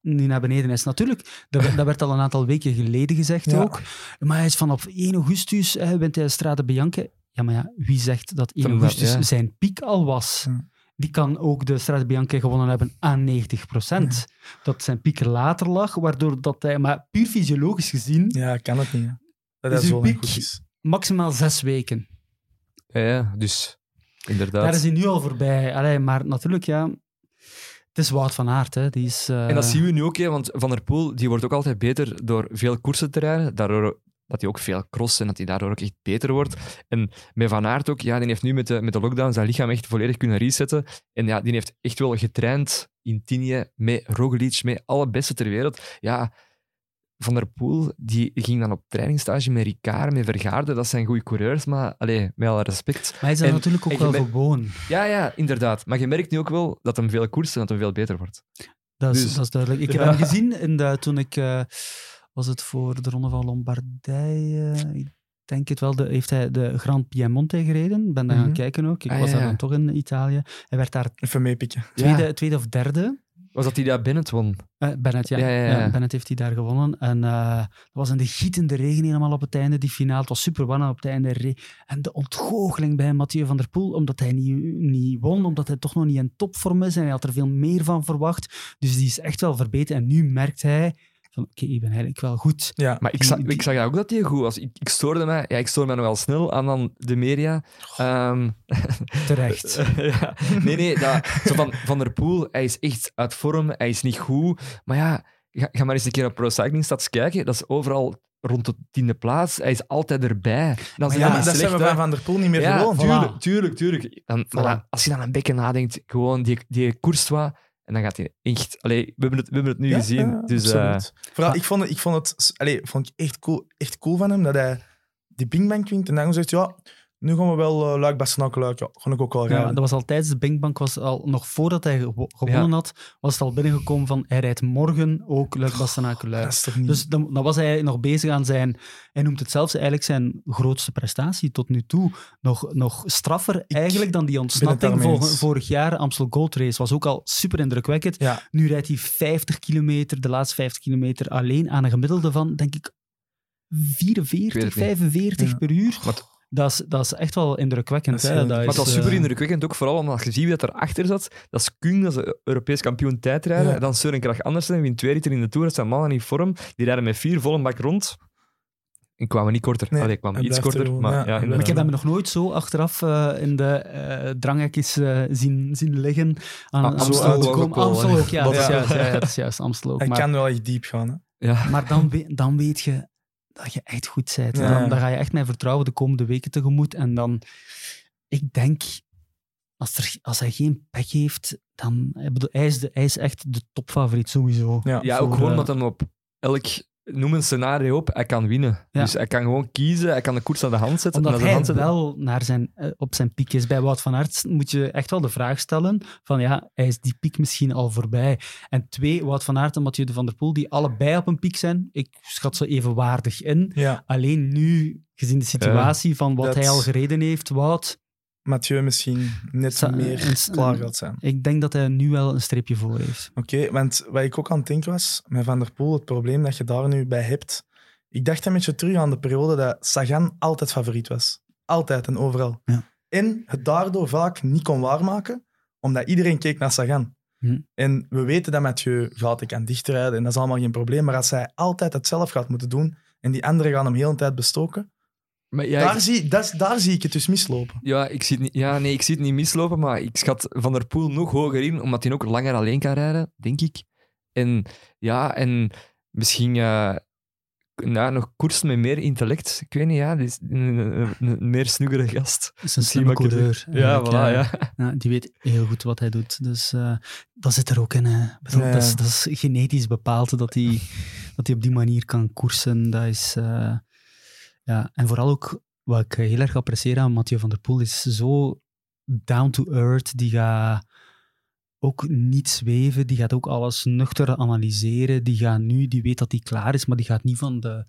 nu naar beneden is. Natuurlijk, dat, dat werd al een aantal weken geleden gezegd Ja. ook. Maar hij is vanaf 1 augustus, hè, wint hij de Strade Bianche. Ja, maar ja, wie zegt dat 1 Van dat- augustus ja. zijn piek al was? Ja. Die kan ook de Strade Bianche gewonnen hebben aan 90% Dat zijn piek later lag, waardoor dat hij... Maar puur fysiologisch gezien, Ja, kan het niet. hè. Dat zo lang piek- goed is. maximaal zes weken. Ja, ja, dus inderdaad. Daar is hij nu al voorbij. Allee, maar natuurlijk, ja... Het is Wout van Aert, hè. Die is... eh, En dat zien we nu ook, hè, want Van der Poel die wordt ook altijd beter door veel koersen te rijden. Daardoor dat hij ook veel cross en dat hij daardoor ook echt beter wordt. En met Van Aert ook, ja, die heeft nu met de, met de lockdown zijn lichaam echt volledig kunnen resetten. En ja, die heeft echt wel getraind in Tignes met Roglic, met alle beste ter wereld. Ja, Van der Poel die ging dan op trainingsstage met Ricard, met Vergaarde. Dat zijn goede coureurs, maar allez, met alle respect. Maar hij is er En- natuurlijk ook wel gewoon. Ja, ja, inderdaad. Maar je merkt nu ook wel dat hem veel koersen en dat hem veel beter wordt. Dat is, Dus- dat is duidelijk. Ik heb Ja. hem gezien in de, toen ik... eh, was het voor de Ronde van Lombardije? Ik denk het wel. De, heeft hij de Grand Piemonte gereden? Ben daar gaan Mhm. kijken ook. Ik Ah, was ja, daar ja. dan toch in Italië. Hij werd daar Even meepikken. tweede, tweede of derde. Was dat hij daar Bennett won? Eh, Bennett, ja. Ja, ja, ja. Ja, Bennett heeft hij daar gewonnen. En eh dat was in de gietende regen helemaal op het einde, die finale. Het was super warm op het einde. En de ontgoocheling bij Mathieu van der Poel, omdat hij niet, niet won, omdat hij toch nog niet in topvorm is. En hij had er veel meer van verwacht. Dus die is echt wel verbeterd. En nu merkt hij van, oké, ik ben eigenlijk wel goed. Ja. Maar ik Die- zag, die- ik zag dat ook dat hij goed was. Ik, ik stoorde mij, ja, ik stoorde mij nogal snel aan dan de media. Ehm, Terecht. ja, nee, nee, dat, zo van, van der Poel, hij is echt uit vorm, hij is niet goed. Maar ja, ga, ga maar eens een keer op Pro Cycling Stats kijken. Dat is overal rond de tiende plaats. Hij is altijd erbij. Dan Maar ja, dat zijn we van Van der Poel niet meer ja, gewoon. tuurlijk, Voilà. tuurlijk, tuurlijk. Dan, maar dan, als je dan een beetje nadenkt, gewoon die, die wat, en dan gaat hij echt... Allee, we, hebben het, we hebben het nu Ja, gezien. ja, dus, eh, absoluut. Vooral, ik vond het, ik vond het allee, vond ik echt, cool, echt cool van hem dat hij die pingbank wint en dan zegt ja, nu gaan we wel uh, luik. Ja, ga ik ook wel Ja, rijden. dat was al tijdens de Binkbank, was al, nog voordat hij gewo- gewonnen Ja. had, was het al binnengekomen van hij rijdt morgen ook Luik Bastenaken Luik. dat is toch niet... Dus dan, dan was hij nog bezig aan zijn, hij noemt het zelfs eigenlijk zijn grootste prestatie tot nu toe. Nog, nog straffer eigenlijk dan die ontsnapping vor- vorig jaar. Amstel Gold Race was ook al super indrukwekkend. ja, Nu rijdt hij 50 kilometer, de laatste 50 kilometer alleen aan een gemiddelde van, denk ik, Ik weet 44, het niet. 45 Ja. per uur. Maar- Dat is, dat is echt wel indrukwekkend. Dat is hè. Dat Maar was is, super eh, indrukwekkend, ook vooral omdat je ziet wie dat erachter zat. Dat is Kung, dat is de Europees kampioen tijdrijden. Ja. Dan Søren Kragh Andersen, wint twee ritten in de Tour. Dat zijn mannen in vorm. Die rijden met vier volle bak rond. En kwamen niet korter. Nee, Allee, kwamen iets korter. er Maar, ja, ja, hij Maar ik heb hem nog nooit zo achteraf eh, in de dranghekjes eh, zien, zien liggen. Aan, Ah, aan Amstel Amstel ook Amstel ook, ja. Dat is Ja. juist, ja, ja, dat is juist Amstel ook. hij Maar, kan wel echt diep gaan. Hè. Ja. maar dan, dan weet je dat je echt goed bent. Ja. Dan, dan ga je echt met vertrouwen de komende weken tegemoet. En dan, ik denk, als, er, als hij geen pech heeft, dan... Ik bedoel, hij, is de, hij is echt de topfavoriet sowieso. Ja. ja, Voor, ook gewoon omdat hij op elk noem een scenario op, hij kan winnen. Ja. Dus hij kan gewoon kiezen, hij kan de koers aan de hand zetten. Omdat hij hand zetten. wel naar zijn, eh, op zijn piek is. Bij Wout van Aert moet je echt wel de vraag stellen van ja, hij is die piek misschien al voorbij. En twee, Wout van Aert en Mathieu de Van der Poel, die allebei op een piek zijn. Ik schat ze evenwaardig in. Ja, Alleen nu, gezien de situatie van wat Dat- hij al gereden heeft, Wout, Mathieu misschien net Sa- meer een- klaar gaat zijn. ik denk dat hij nu wel een streepje voor heeft. Oké, want wat ik ook aan het denken was, met Van der Poel, het probleem dat je daar nu bij hebt. Ik dacht een beetje terug aan de periode dat Sagan altijd favoriet was. Altijd en overal. Ja. En het daardoor vaak niet kon waarmaken, omdat iedereen keek naar Sagan. Hm. En we weten dat Mathieu gaat, ik kan dichtrijden en dat is allemaal geen probleem. Maar als hij altijd het zelf gaat moeten doen en die anderen gaan hem heel de tijd bestoken, Maar ja, daar, ik, zie, dat, daar zie ik het dus mislopen. ja, ik zie het niet, ja, nee, ik zie het niet mislopen, maar ik schat Van der Poel nog hoger in, omdat hij ook langer alleen kan rijden, denk ik. En ja, en misschien eh, ja, nog koersen met meer intellect. Ik weet niet, ja, is een, een- een meer snuggere gast. Dat is een slimme coureur. Ja, eigenlijk, voilà, eh. ja. Ja, die weet heel goed wat hij doet. Dus eh, dat zit er ook in. Hè. Ik bedoel, Ja, ja. Dat, is, dat is genetisch bepaald dat hij, dat hij op die manier kan koersen. Dat is, eh, ja. En vooral ook wat ik heel erg apprecieer aan Mathieu van der Poel is zo down to earth. Die gaat ook niet zweven. Die gaat ook alles nuchter analyseren. Die gaat nu, die weet dat hij klaar is, maar die gaat niet van de.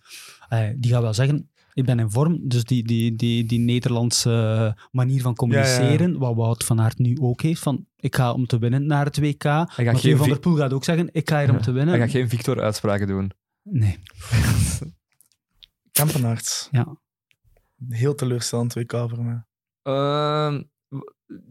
eh, die gaat wel zeggen. Ik ben in vorm, dus die, die, die, die Nederlandse manier van communiceren, wat Wout van Aert nu ook heeft, van ik ga om te winnen naar het WK. Mathieu van der Poel gaat ook zeggen, ik ga hier om te winnen. Hij gaat geen Victor-uitspraken doen. Nee. Kampenaerts. Ja. Heel teleurstellend WK voor mij. Ehm,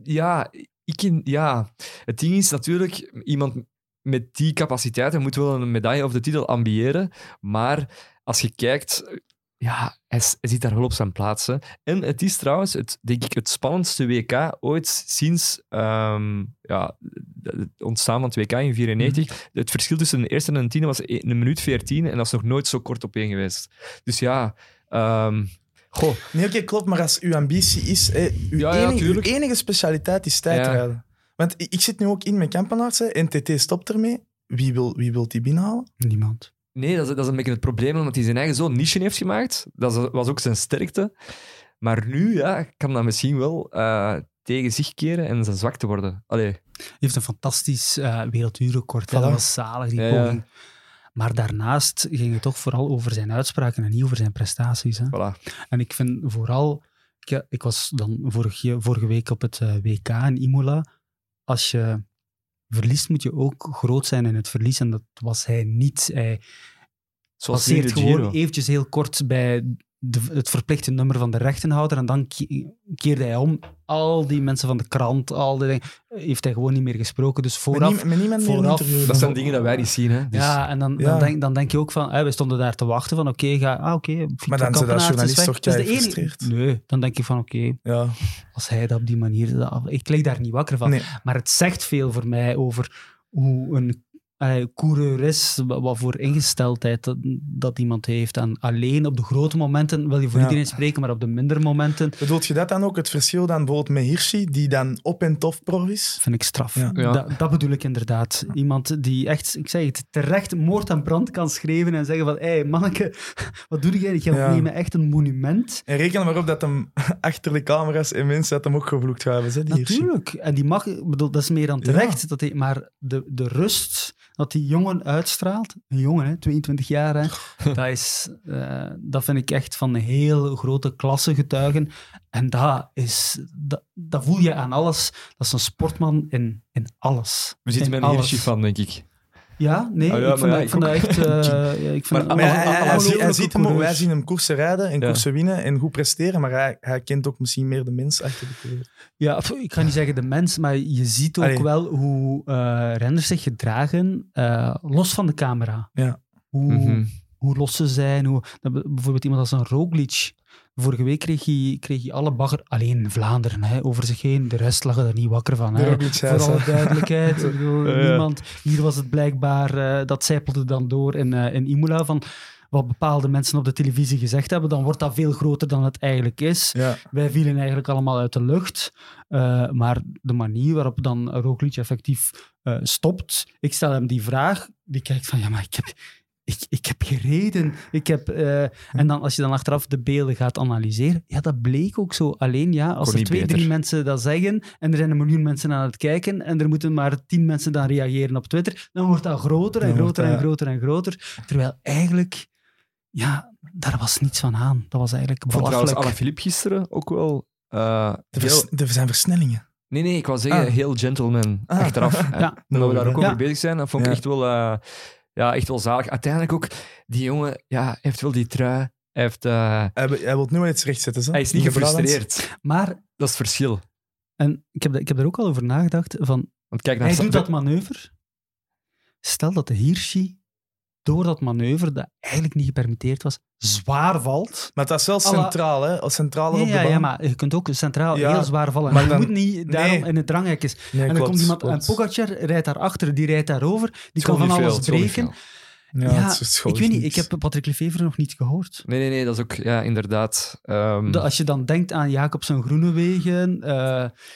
ja, ik in, ja, het ding is natuurlijk, iemand met die capaciteiten moet wel een medaille of de titel ambiëren. Maar als je kijkt, ja, hij, zit daar wel op zijn plaats. hè. En het is trouwens, het, denk ik, het spannendste WK ooit sinds ehm, ja, het ontstaan van het WK in 1994. Het verschil tussen de eerste en de tiende was e- een minuut 14 en dat is nog nooit zo kort op één geweest. Dus ja, ehm, goh, Nee, oké, klopt, maar als uw ambitie is... eh, uw, Ja, ja, enige, uw tuurlijk. enige specialiteit is tijdrijden. Want ik, ik zit nu ook in met Kampenaerts, hè, en TT stopt ermee. Wie wil, wie wil die binnenhalen? Niemand. Nee, dat is, dat is een beetje het probleem, omdat hij zijn eigen zo'n niche heeft gemaakt. Dat was ook zijn sterkte. Maar nu ja, kan dat misschien wel eh, tegen zich keren en zijn zwakte worden. Allee, heeft een fantastisch eh werelduurrecord. Voilà. Dat was zalig, die Ja, poging. Maar daarnaast ging het toch vooral over zijn uitspraken en niet over zijn prestaties. Hè. voilà. En ik vind vooral, ik, ik was dan vorige, vorige week op het eh, WK in Imola. Als je verliest, moet je ook groot zijn in het verlies. En dat was hij niet. Hij Zoals passeert gewoon eventjes heel kort bij de, het verplichte nummer van de rechtenhouder. En dan ke- keerde hij om. Al die mensen van de krant, al die dingen, heeft hij gewoon niet meer gesproken. Dus Met, vooraf... nie- met niemand meer een vooraf-. Dat zijn dingen dat wij niet zien. Hè? Dus, Ja, en dan, Ja. Dan, denk, dan denk je ook van, hè, we stonden daar te wachten van, oké, ga, ah, oké, Maar dan zijn dat journalist toch enige- gefrustreerd. Nee, dan denk je van, oké, Ja, als hij dat op die manier... dat- ik lig daar niet wakker van. nee. Maar het zegt veel voor mij over hoe een eh, coureur is, wa- wat voor ingesteldheid dat, dat iemand heeft. En alleen op de grote momenten wil je voor Ja. iedereen spreken, maar op de mindere momenten Bedoelt je dat dan ook, het verschil dan bijvoorbeeld met Hirschi, die dan op en tof pro is? vind ik straf. Ja. Ja. Dat, dat bedoel ik inderdaad. Iemand die echt, ik zeg het, terecht moord en brand kan schrijven en zeggen van, hé, hey, manneke, wat doe jij? Je Ja. neemt me echt een monument. En reken er maar op dat hem achter de camera's en mensen dat hem ook gevloekt gaan hebben, hè, die Hirschi. Natuurlijk. En die mag, bedoel, dat is meer dan terecht. Dat hij, maar de, de rust dat die jongen uitstraalt, een jongen, hè, 22 jaar, hè, dat, is, eh, dat vind ik echt van een heel grote klasse getuigen. En dat, is, dat, dat voel je aan alles. Dat is een sportman in, in alles. we zitten In met een alles. Van, denk ik. Ja, nee, Ah, ja, ik vind, ja, dat, ik ik vind dat echt... eh, ja, ik vind Maar- dat Maar allemaal- hij, hij, hij, allemaal ziet- hij ongelooflijke ziet hem, ook- wij zien hem koersen rijden en Ja. koersen winnen en goed presteren, maar hij, hij kent ook misschien meer de mens achter de coureur. Ja, ik ga niet zeggen de mens, maar je ziet ook Allee. wel hoe eh renners zich gedragen, eh, los van de camera. Ja. Hoe, Mhm. hoe los ze zijn. Hoe, bijvoorbeeld iemand als een Roglic. Vorige week kreeg hij, kreeg hij alle bagger, alleen in Vlaanderen, hè, over zich heen. De rest lag er niet wakker van. Hè. Voor alle duidelijkheid. Niemand, hier was het blijkbaar, eh, dat zijpelde dan door in, eh, in Imola, van wat bepaalde mensen op de televisie gezegd hebben, dan wordt dat veel groter dan het eigenlijk is. Ja. Wij vielen eigenlijk allemaal uit de lucht. Eh, maar de manier waarop dan Roglic effectief eh, stopt, ik stel hem die vraag, die kijkt van, ja, maar ik heb, ik, ik heb gereden. Ik heb, eh, en dan, als je dan achteraf de beelden gaat analyseren, ja, dat bleek ook zo. Alleen ja, als er twee, beter. drie mensen dat zeggen en er zijn een miljoen mensen aan het kijken en er moeten maar tien mensen dan reageren op Twitter, dan wordt dat groter en Dan groter en dat- groter en groter. Terwijl eigenlijk, ja, daar was niets van aan. Dat was eigenlijk Ik vond trouwens belachelijk. Gisteren ook wel... eh, Er heel- er zijn versnellingen. Nee, nee, ik wou zeggen, Ah. heel gentleman Ah. achteraf. Ja. Omdat we daar ook Ja. over bezig zijn, dat vond ik Ja. echt wel, eh, ja, echt wel zalig. Uiteindelijk ook, die jongen, ja, hij heeft wel die trui. Hij, heeft, eh, Hij, hij wil nu wel iets rechtzetten. Zo. hij is niet gefrustreerd. Maar, Dat is het verschil. en ik heb, ik heb er ook al over nagedacht, van Want kijk naar Hij doet dat manoeuvre. Stel dat de Hirschi door dat manoeuvre, dat eigenlijk niet gepermitteerd was, zwaar valt. Maar dat is wel centraal, hè? Als centraler Ja, op de ja, baan. ja, maar je kunt ook centraal Ja, heel zwaar vallen. maar je dan- moet niet daarom Nee. in het dranghek is. Nee, en dan klopt, komt iemand, klopt. en Pogacar rijdt daarachter, die rijdt daarover, die kan van alles breken. Ja, Ja, het is ik weet niet, ik heb Patrick Lefevre nog niet gehoord. Nee, nee, nee, dat is ook, ja, inderdaad. ehm, De- als je dan denkt aan Jacobsen Groenewegen, eh,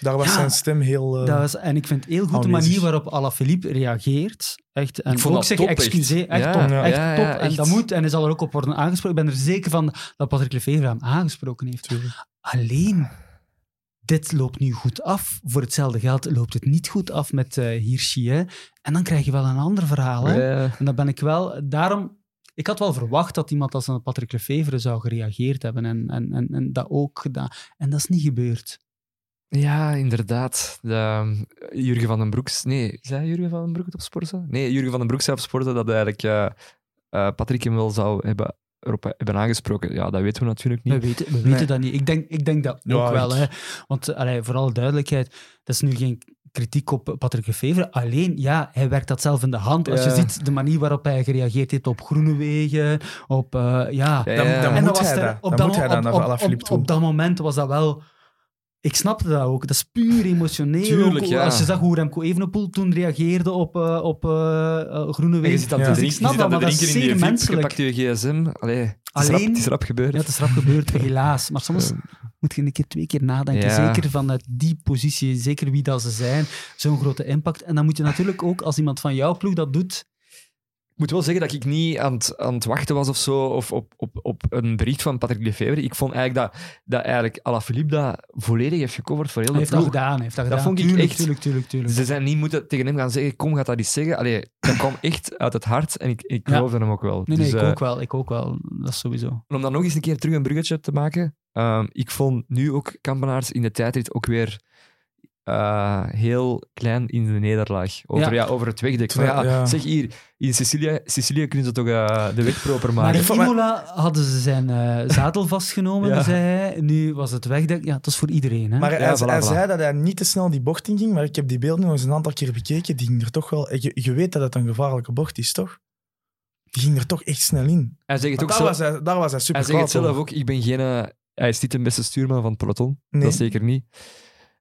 Daar was Ja, zijn stem heel... eh, dat was, en ik vind het heel goed de manier waarop Alaphilippe reageert. Echt, en Ik vond ook excuseer, echt Ja, top, ja. echt Ja, top. En echt. dat moet, en hij zal er ook op worden aangesproken. Ik ben er zeker van dat Patrick Lefevre hem aangesproken heeft. Tuurlijk. Alleen, dit loopt nu goed af. Voor hetzelfde geld loopt het niet goed af met Hirschi. Hè? En dan krijg je wel een ander verhaal. Hè? ja, En dan ben ik wel... Daarom... Ik had wel verwacht dat iemand als een Patrick Lefevre zou gereageerd hebben en, en, en, en dat ook gedaan. En dat is niet gebeurd. ja, inderdaad. De, ehm, Jurgen van den Broek... Nee, zei Jurgen van den Broek het op Sporza? Nee, Jurgen van den Broek zei op Sporza dat eigenlijk eh, eh, Patrick hem wel zou hebben, erop hebben aangesproken. Ja, dat weten we natuurlijk niet. We weten, we weten Nee. dat niet. Ik denk, ik denk dat Ja, ook wel. Hè. Want allee, voor alle duidelijkheid, dat is nu geen kritiek op Patrick Lefevre. Alleen, ja, hij werkt dat zelf in de hand. Als Ja. je ziet de manier waarop hij gereageerd heeft op Groenewegen, op... eh, ja. Ja, Dan, ja. dan En moet hij dat. op op-. Op dat moment was dat wel... Ik snapte dat ook. Dat is puur emotioneel. Tuurlijk, Ook ja. Als je zag hoe Remco Evenepoel toen reageerde op, eh op eh, eh, En je Groenewegen. zit aan Ja. te Dus drinken, ik snap je dat, maar dat is zeer je menselijk. pakt je gsm. Allee, het, is rap, Alleen- het is rap gebeurd. Ja, het is rap gebeurd, helaas. Maar soms Eh, moet je een keer twee keer nadenken. Ja. Zeker vanuit die positie, zeker wie dat ze zijn. Zo'n grote impact. En dan moet je natuurlijk ook, als iemand van jouw ploeg dat doet... Ik moet wel zeggen dat ik niet aan het, aan het wachten was of zo, of op, op, op een bericht van Patrick Lefevre. Ik vond eigenlijk dat, dat eigenlijk Alaphilippe dat volledig heeft gecoverd voor heel Hij de heeft dat gedaan. Heeft dat, Dat gedaan. vond ik tuurlijk, echt- Tuurlijk, tuurlijk, tuurlijk. Ze zijn niet moeten tegen hem gaan zeggen, kom, gaat dat eens zeggen. Allee, dat kwam echt uit het hart en ik, ik Ja. geloofde hem ook wel. Nee, nee, Dus, ik eh, ook wel. Ik ook wel. Dat is sowieso. Om dan nog eens een keer terug een bruggetje te maken, ehm, ik vond nu ook Kampenaars in de tijdrit ook weer eh, heel klein in de nederlaag. Over, Ja. ja. over het wegdek. Van, ja, Ja. Zeg hier, in Sicilië, Sicilië kunnen ze toch eh, de weg proper Maar maken. in maar- Imola hadden ze zijn eh, zadel vastgenomen, Ja. zei hij. Nu was het wegdek. Ja, dat is voor iedereen. Hè? Maar hij, Ja, voilà, hij voilà. zei dat hij niet te snel die bocht in ging, maar ik heb die beelden nog eens een aantal keer bekeken. Die ging er toch wel... Je, je weet dat het een gevaarlijke bocht is, toch? Die ging er toch echt snel in. Hij zegt ook daar, zo, was hij, daar was hij super hij zegt het zelf ook, ik ben geen... hij is niet de beste stuurman van het peloton. Nee. Dat zeker niet.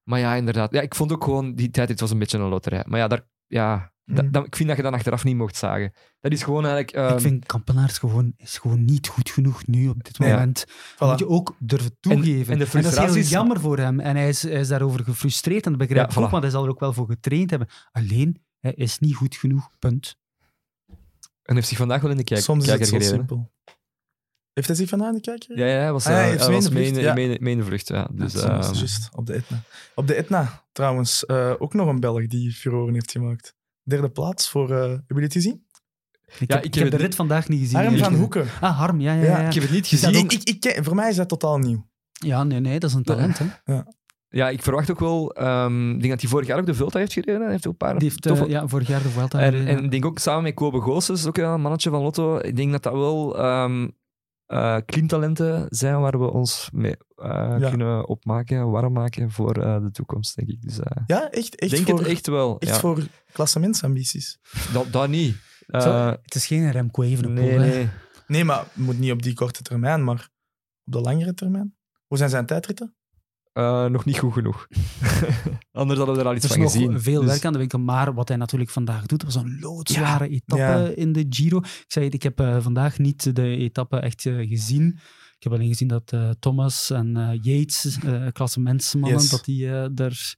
Maar ja, inderdaad. Ja, ik vond ook gewoon, die tijdrit was een beetje een loterij. Maar ja, daar, ja da- Mhm. dan- ik vind dat je dat achteraf niet mocht zagen. Dat is gewoon eigenlijk... ik ehm, vind Kampenaars gewoon, is gewoon niet goed genoeg nu op dit moment. Dat Voilà. moet je ook durven toegeven. en de dat is heel jammer voor hem. En hij is, hij is daarover gefrustreerd. En dat begrijp Ja, ik ook, voilà. want hij zal er ook wel voor getraind hebben. Alleen, hij is niet goed genoeg. Punt. en heeft zich vandaag wel in de kijk, Soms is het zo gereden. simpel. Heeft hij zich vandaag in de kijker? Ja, ja, hij was, Ah, eh, hij was in, vlucht, ja. vlucht. Ja. Dus, Ja, juist, op de Etna. Op de Etna, trouwens, eh, ook nog een Belg die furoren heeft gemaakt. Derde plaats voor... eh hebben jullie het gezien? Ik Ja, heb, ik ik heb heb de het rit vandaag niet gezien. Harm eerlijk van. Hoeken. Ah, Harm, ja, ja, Ja, ja. ik heb het niet Dus gezien. ook- Ik, ik, voor mij is dat totaal nieuw. Ja, nee, nee, dat is een talent. Hè. Ja, ik verwacht ook wel... ehm, ik denk dat hij vorig jaar ook de Vuelta heeft gereden. Hij heeft ook een paar Die heeft eh, toffe- ja, vorig jaar de Vuelta En, en ja. ik denk ook samen met Kobe Goossens, ook een mannetje van Lotto, ik denk dat dat wel ehm eh, klimtalenten zijn waar we ons mee eh, Ja. kunnen opmaken, warm maken voor eh, de toekomst, denk ik. Dus eh, Ja, echt, ik echt, denk voor, het echt wel. echt ja. voor klassementsambities. dat, dat niet. Eh, het is geen Remco Evenepoel. nee, nee. Nee, maar het moet niet op die korte termijn, maar op de langere termijn. Hoe zijn zijn tijdritten? Eh, nog niet goed genoeg. Anders hadden we er al iets Er is van nog gezien. veel Dus- werk aan de winkel, maar wat hij natuurlijk vandaag doet, was een loodzware etappe Ja. in de Giro. Ik zei het, ik heb eh, vandaag niet de etappe echt eh, gezien. Ik heb alleen gezien dat eh, Thomas en eh, Yates, eh klassementsmannen, Yes. dat die eh, er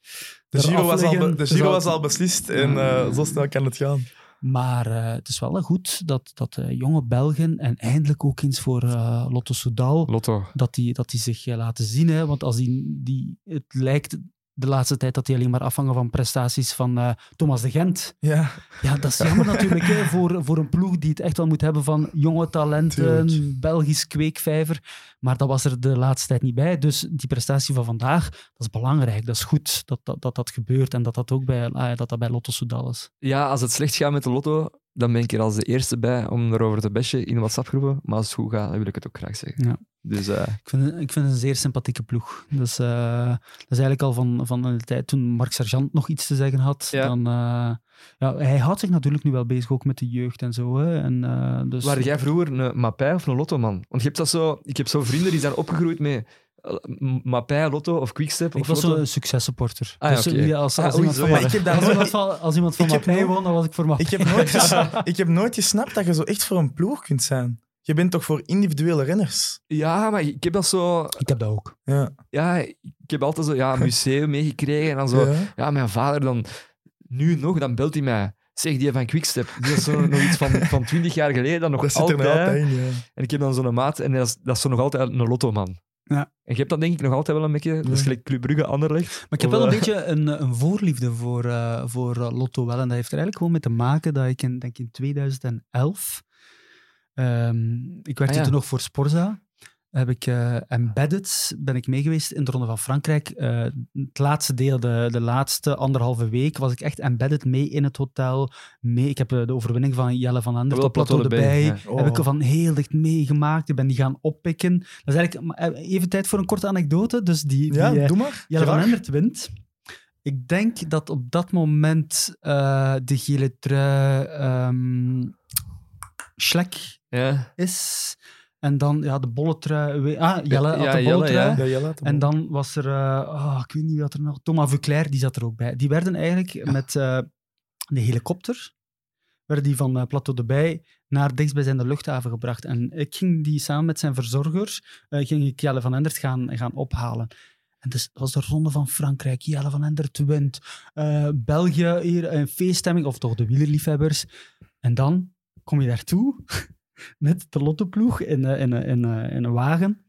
De Giro, was al, be- de Dus Giro was al beslist en eh, zo snel kan het gaan. Maar uh, het is wel goed dat, dat uh, jonge Belgen en eindelijk ook eens voor uh, Lotto Soudal, Lotto. dat die, dat die zich laten zien. Hè? Want als die, die, het lijkt de laatste tijd dat die alleen maar afhangen van prestaties van uh, Thomas de Gent. Ja. Ja, dat is jammer natuurlijk hè, voor, voor een ploeg die het echt wel moet hebben van jonge talenten, Tuurlijk. Belgisch kweekvijver. Maar dat was er de laatste tijd niet bij. Dus die prestatie van vandaag, dat is belangrijk. Dat is goed dat dat, dat, dat gebeurt en dat dat ook bij, uh, dat dat bij Lotto Soudal is. Ja, als het slecht gaat met de Lotto, dan ben ik er als de eerste bij om erover te bashen in WhatsApp-groepen. Maar als het goed gaat, dan wil ik het ook graag zeggen. Ja. Dus, uh... ik, vind, ik vind het een zeer sympathieke ploeg. Dus, uh, dat is eigenlijk al van, van de tijd toen Mark Sergeant nog iets te zeggen had. Ja. Dan, uh, ja, hij houdt zich natuurlijk nu wel bezig, ook met de jeugd en zo. Hè. En, dus... Waar jij vroeger een Mapij of een Lotto-man? Want je hebt dat zo, ik heb zo vrienden die zijn opgegroeid met Mapij, Lotto of Quickstep? Ik of was een successupporter. Ah, ja, dus, als, als, ah, iemand, oei, van, zo, ik heb daar als, nooit- iemand van, als iemand van Ik heb Mapij nooit- woont, dan was ik voor Mapij. Ik heb, nooit ik heb nooit gesnapt dat je zo echt voor een ploeg kunt zijn. Je bent toch voor individuele renners? Ja, maar ik heb dat zo... Ik heb dat ook. Ja. Ja, ik heb altijd zo ja, een museum meegekregen. En dan zo... Ja. Ja. mijn vader dan... Nu nog, dan belt hij mij. Zeg, die van Quickstep. Die is zo nog iets van, van 20 jaar geleden. Dan nog Dat zit er altijd. altijd in, ja. En ik heb dan zo'n maat. En dat is, dat is zo nog altijd een lottoman. Ja. En je hebt dat denk ik nog altijd wel een beetje. Dat is gelijk Club Brugge, Anderlecht. Maar ik heb Of, wel een eh, beetje een, een voorliefde voor, eh, voor eh, Lotto wel. En dat heeft er eigenlijk gewoon mee te maken dat ik in, denk in 2011... ehm, ik werkte Ah, ja. toen nog voor Sporza. Heb ik eh, embedded, ben ik mee geweest in de Ronde van Frankrijk. Eh, het laatste deel, de, de laatste anderhalve week, was ik echt embedded mee in het hotel. Mee. Ik heb eh, de overwinning van Jelle van Endert Wel op Plateau de Plateau de Bij. Bij, ja. Heb ik Oh. van heel dicht meegemaakt. Ik ben die gaan oppikken. Dat is eigenlijk even tijd voor een korte anekdote. Dus die, die, Ja, doe maar. Jelle van. Endert wint. Ik denk dat op dat moment eh, de gele trui ehm Schlek Ja. is. En dan ja, de bolle trui. we- Ah, Jelle had Ja, de Jelle, bolle trui. ja. Ja, Jelle had En dan was er, eh, oh, ik weet niet wat er nog, Thomas Vuclair, die zat er ook bij. Die werden eigenlijk met eh, de helikopter, werden die van eh, Plateau de Bij naar dichtstbijzijnde luchthaven gebracht. En ik ging die samen met zijn verzorgers, eh, ging ik Jelle van Endert gaan, gaan ophalen. En dus was de ronde van Frankrijk. Jelle van Endert wint. Eh, België hier, een feeststemming, of toch de wielerliefhebbers. En dan kom je daartoe met de lottoploeg in, eh, in, eh, in, eh, in een wagen.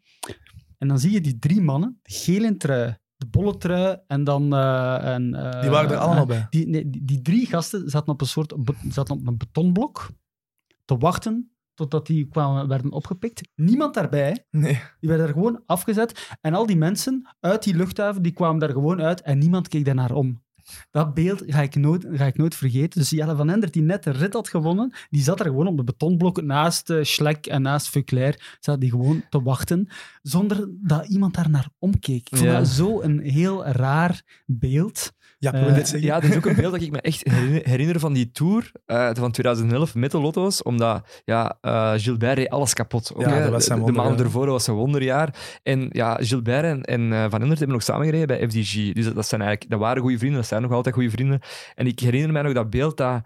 En dan zie je die drie mannen, de gele trui, de bolle trui en dan... en, Die waren er allemaal bij. Die, nee, die, die drie gasten zaten op een soort zaten op een betonblok te wachten totdat die kwamen, werden opgepikt. Niemand daarbij. Nee. Die werden er gewoon afgezet. En al die mensen uit die luchthaven, die kwamen daar gewoon uit en niemand keek daarnaar om. Dat beeld ga ik nooit, ga ik nooit vergeten. Dus Jelle van Endert, die net de rit had gewonnen, die zat er gewoon op de betonblokken naast uh, Schlek en naast Vuclair. Zat die gewoon te wachten, zonder dat iemand daar naar omkeek. Ik vond Ja. dat zo een heel raar beeld. Ja, zeggen? Ja, dat is ook een beeld dat ik me echt herinner, van die tour eh, van 2011 met de Lotto's. Omdat ja, eh, Gilbert reed alles kapot. Ook, Ja, hè. dat was zijn de, de maanden wonderjaar. ervoor was zijn wonderjaar. En ja, Gilbert en, en Van Endert hebben nog samengereden bij FDG. Dus dat, dat, zijn eigenlijk, dat waren goede vrienden, dat zijn nog altijd goede vrienden. En ik herinner mij nog dat beeld dat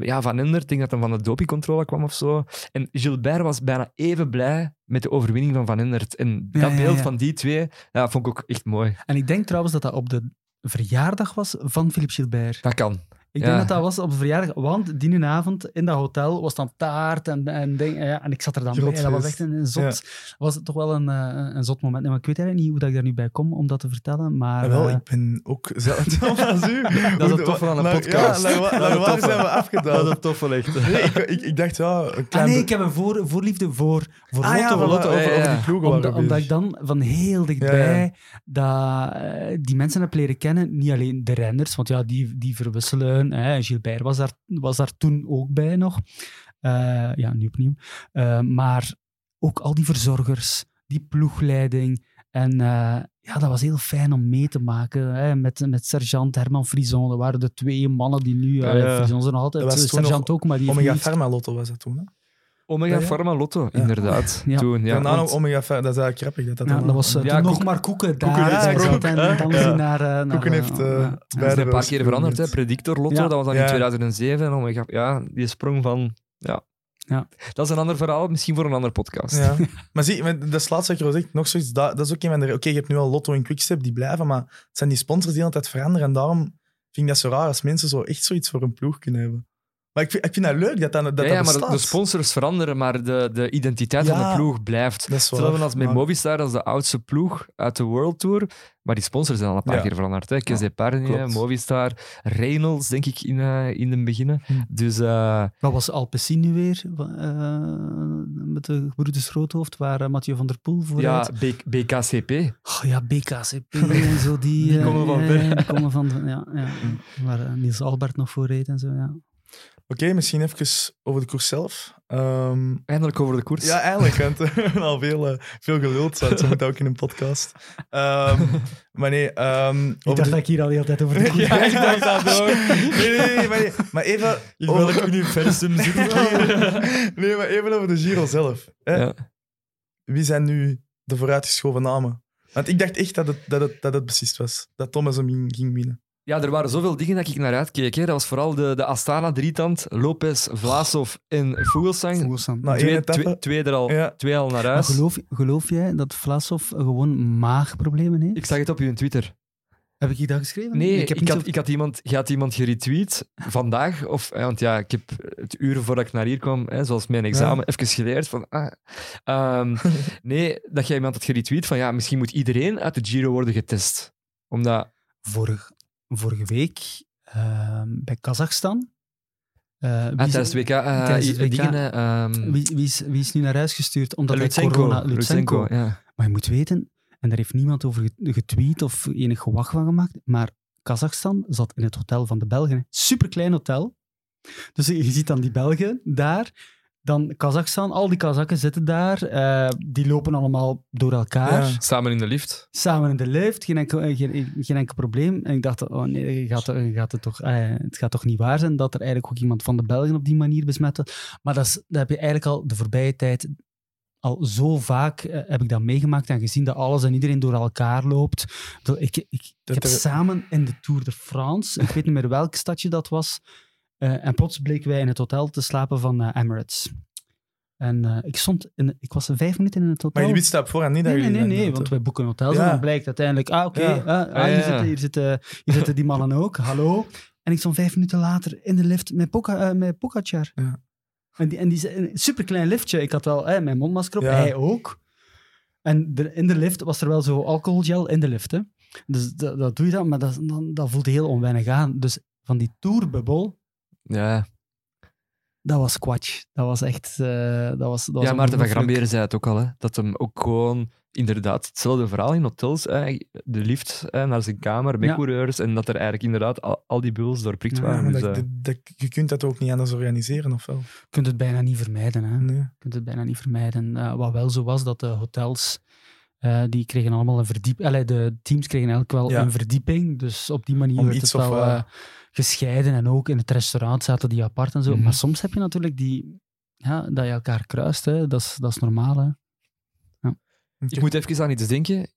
ja, Van Endert, ik denk dat hij van de dopingcontrole kwam of zo. En Gilbert was bijna even blij met de overwinning van Van Endert. En dat ja, beeld ja. van die twee ja, vond ik ook echt mooi. En ik denk trouwens dat dat op de verjaardag was van Philippe Gilbert. Dat kan. Ik Ja. denk dat dat was op de verjaardag, want die avond in dat hotel was dan taart en, en ding. Ja, en ik zat er dan bij. Dat was echt een, een zot, was het toch wel een, eh, een zot moment. Maar ik weet eigenlijk niet hoe dat ik daar nu bij kom om dat te vertellen. Maar wel, eh, ik ben ook zelf als u. Dat is het toffe aan een Naar- podcast. Ja, waar zijn we Dat is het toffe echt. Nee, ik, ik, ik dacht, ja, een ah, klein... nee, ik heb een voor, voorliefde voor, voor Ah ja, Lotto. over, ja, over ja. die ploegen Omdat, ik dan van heel dichtbij Dat, eh, die mensen heb leren kennen. Niet alleen de renners, want ja, die, die verwisselen. Hè. Gilbert was daar, was daar toen ook bij nog. Eh, ja, nu opnieuw. Eh, maar ook al die verzorgers, die ploegleiding. En eh, ja, dat was heel fijn om mee te maken. Hè. Met, met sergeant Herman Frison. Dat waren de twee mannen die nu... Ja. Frison zijn nog altijd. Sergeant nog ook, maar die Omega Pharma Lotto was dat toen, hè? Omega Ja, ja. Pharma Lotto, inderdaad. Ja. Toen, ja, Daarna want- Omega Pharma, dat is eigenlijk grappig. Dat dat, Ja, dat was eh, Ja, toen nog maar Koeken daar. Koeken. En dan is Ja. hij naar... eh, naar Koeken eh, heeft, ja. Dat is een paar keer veranderd, hè. Predictor Lotto, Ja. dat was dan in Ja. 2007. En Omega, ja, die sprong van... Ja. Ja. Dat is een ander verhaal, misschien voor een andere podcast. Ja. Maar zie, maar dat is het laatste wat je al zegt, nog zoiets, dat, dat is ook een van de... Oké, je hebt nu al Lotto en Quickstep, die blijven, maar het zijn die sponsors die altijd veranderen. En daarom vind ik dat zo raar als mensen zo echt zoiets voor een ploeg kunnen hebben. Maar ik vind, ik vind dat leuk dat dat, dat, ja, ja, dat maar bestaat. de sponsors veranderen, maar de, de identiteit van de ploeg blijft. dat is waar. Als met Maar- Movistar, dat is de oudste ploeg uit de World Tour. Maar die sponsors zijn al een paar Ja. keer veranderd. Hè. Kes. Movistar, Reynolds, denk ik, in, eh, in het begin. Hm. Dus eh, Wat was Alpecin nu weer? Eh, met de gebroeders Groothoofd, waar Mathieu van der Poel voor ja? B- BKCP. Oh, ja, BKCP en zo. Die, Die komen van ver. Die komen van, ja, ja. Waar eh, Niels Albert nog voor reed en zo, ja. Oké, misschien even over de koers zelf. Ehm, Eindelijk over de koers. ja, eindelijk. Want we hebben al veel, eh, veel geluld. Zo moet ook in een podcast. Ehm, maar nee, ehm, Ik dacht de- dat ik hier al de hele tijd over de koers Ja, ik had. dacht dat ook. Nee, nee, nee, maar, nee, maar even... over- universum nee, maar even over de Giro zelf. Hè? Ja. Wie zijn nu de vooruitgeschoven namen? Want ik dacht echt dat het, dat het, dat het beslist was. Dat Thomas hem ging winnen. Ja, er waren zoveel dingen dat ik naar uitkeek. Hè. Dat was vooral de, de Astana-drietand, Lopez, Vlasov en. Na één Twee, etappe. twee, twee, er al, Ja. twee al naar Maar huis. geloof, geloof jij dat Vlasov gewoon maagproblemen heeft? Ik zag het op uw Twitter. Heb ik dat geschreven? Nee, ik ik, heb had, zo- ik had iemand, je had iemand geretweet vandaag. Of, eh, want ja, ik heb het uur voordat ik naar hier kwam, hè, zoals mijn examen, even geleerd. Van, ah, ehm, nee, dat jij iemand had geretweet van ja, misschien moet iedereen uit de Giro worden getest. Omdat, Vorig, vorige week ehm, bij Kazachstan. eh, wie ah, is- tijdens WK, eh, tijdens het i- WK, dingen, ehm, Wie, wie, is, wie is nu naar huis gestuurd? Omdat Lutsenko, corona... Lutsenko, ja. Maar je moet weten, en daar heeft niemand over ge- getweet of enig gewacht van gemaakt, maar Kazachstan zat in het hotel van de Belgen. Superklein hotel. Dus je ziet dan die Belgen daar. Dan Kazachstan, al die Kazakken zitten daar. eh, die lopen allemaal door elkaar. Ja. Samen in de lift. Samen in de lift, geen enkel, eh, geen, geen enkel probleem. En ik dacht, oh nee, gaat, het- gaat het, toch, eh, het gaat toch niet waar zijn dat er eigenlijk ook iemand van de Belgen op die manier besmet wordt. Maar dat, is, dat heb je eigenlijk al de voorbije tijd al zo vaak heb ik dat meegemaakt en gezien dat alles en iedereen door elkaar loopt. Ik, ik, ik Dat heb samen in de Tour de France, ik weet niet meer welk stadje dat was, eh, en plots bleken wij in het hotel te slapen van eh, Emirates. En eh, ik, stond in, ik was vijf minuten in het hotel. Maar je wist dat op voorhand niet dat Nee, nee, jullie nee, nee, hadden. want wij boeken hotels Ja. en dan blijkt uiteindelijk, ah, oké, Ja. ah, ah, hier, ja. Zitten, hier, zitten, hier zitten die mannen ook, hallo. En ik stond vijf minuten later in de lift met, Poca, met Pogacar. Ja. En die, en die een superklein liftje. Ik had wel eh, mijn mondmasker op, hij ook. En de- in de lift was er wel zo alcoholgel in de lift. Hè. Dus dat, dat doe je dan, maar dat, dan, dat voelde heel onwennig aan. Dus van die tourbubbel, Ja, dat was kwatsch. Dat was echt... eh, dat was, dat was ja Maarten van ongelooflijk. Gramberen zei het ook al, hè, dat hem ook gewoon inderdaad hetzelfde verhaal in hotels, hè, de lift hè, naar zijn kamer met Ja. coureurs en dat er eigenlijk inderdaad al, al die bubbels doorprikt Ja, waren. maar dus, dat, eh, dat- dat- je kunt dat ook niet anders organiseren, of wel? Je kunt het bijna niet vermijden. Hè. Nee. Je kunt het bijna niet vermijden. Eh, wat wel zo was, dat de hotels, eh, die kregen allemaal een verdieping. De teams kregen eigenlijk wel Ja. een verdieping. Dus op die manier Om werd iets het of wel wat. eh, gescheiden. En ook in het restaurant zaten die apart en zo. Mhm. Maar soms heb je natuurlijk die... Ja, dat je elkaar kruist, hè. Dat, is, dat is normaal. Hè. Ik moet even aan iets denken.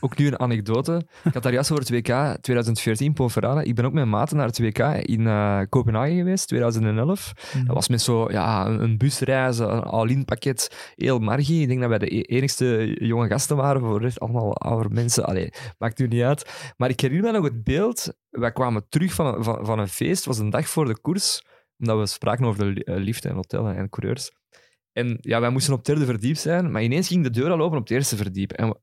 Ook nu een anekdote. Ik had daar juist over het WK 2014, Ponferrada. Ik ben ook met maten naar het WK in eh, Kopenhagen geweest, 2011. Mhm. Dat was met zo ja, een, een busreis, een all-in pakket, heel margie. Ik denk dat wij de e- enigste jonge gasten waren, voor allemaal oude mensen. Allee, maakt nu niet uit. Maar ik herinner me nog het beeld. Wij kwamen terug van een, van, van een feest, het was een dag voor de koers, omdat we spraken over de li- eh, en hotel en coureurs. En ja, wij moesten op het derde verdiep zijn, maar ineens ging de deur al open op het eerste verdiep. En we-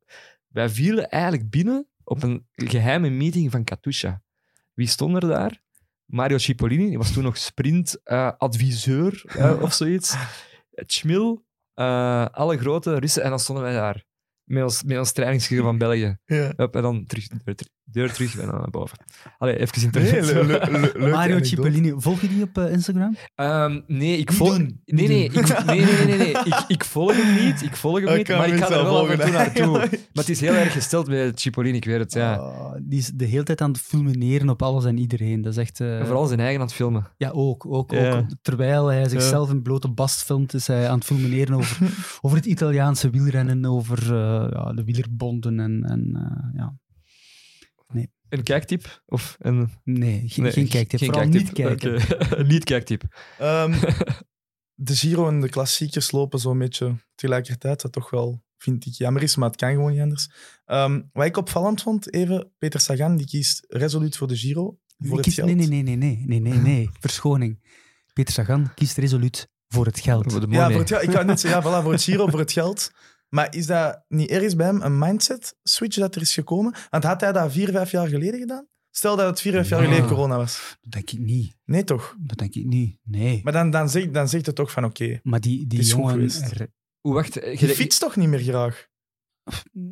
wij vielen eigenlijk binnen op een geheime meeting van Katusha. Wie stond er daar? Mario Cipollini, die was toen nog sprintadviseur eh, of zoiets. Chmil, eh, alle grote Russen. En dan stonden wij daar met ons, met ons trainingsgear van België. Ja. Hup, en dan terug, terug- deur terug en dan naar boven. Allee, even in Nee, le- le- le- leuke Mario. Cipollini, volg je die op eh, Instagram? Ehm, nee, ik volg... Nee, nee, ik, nee, nee, nee, nee. Ik, ik volg hem niet. Ik volg hem niet, maar ik ga er wel af en toe naartoe. Maar het is heel erg gesteld met Cipollini, ik weet het, ja. Oh, die is de hele tijd aan het fulmineren op alles en iedereen. Dat is echt... eh, vooral zijn eigen aan het filmen. Ja, ook. ook, Ja. ook. Terwijl hij zichzelf in blote bast filmt, is hij aan het fulmineren over, over het Italiaanse wielrennen, over eh, ja, de wielerbonden en, en eh, ja. Een kijktip? Of een... Nee, geen, Nee, geen kijktip. geen Vooral kijktip. niet kijken. Oké. niet kijktip. Ehm, de Giro en de klassiekers lopen zo'n beetje tegelijkertijd, wat toch wel, vind ik, jammer is, maar het kan gewoon niet anders. Ehm, wat ik opvallend vond, even, Peter Sagan, die kiest resoluut voor de Giro, voor Ik het kies- geld. nee, nee, nee, nee, nee, nee, nee, nee. Verschoning. Peter Sagan kiest resoluut voor het geld. Voor de Ja, voor het, geld- ik kan net zeggen, ja, voilà, voor het Giro, voor het geld. Maar is dat niet ergens bij hem een mindset switch dat er is gekomen? Want had hij dat vier, vijf jaar geleden gedaan? Stel dat het vier, vijf jaar Ja. geleden corona was. Dat denk ik niet. Nee, toch? Dat denk ik niet. Nee. Maar dan, dan, zegt, dan zegt het toch van, oké, Maar die, die jongen... Hoe wacht, je je, fietst toch niet meer graag?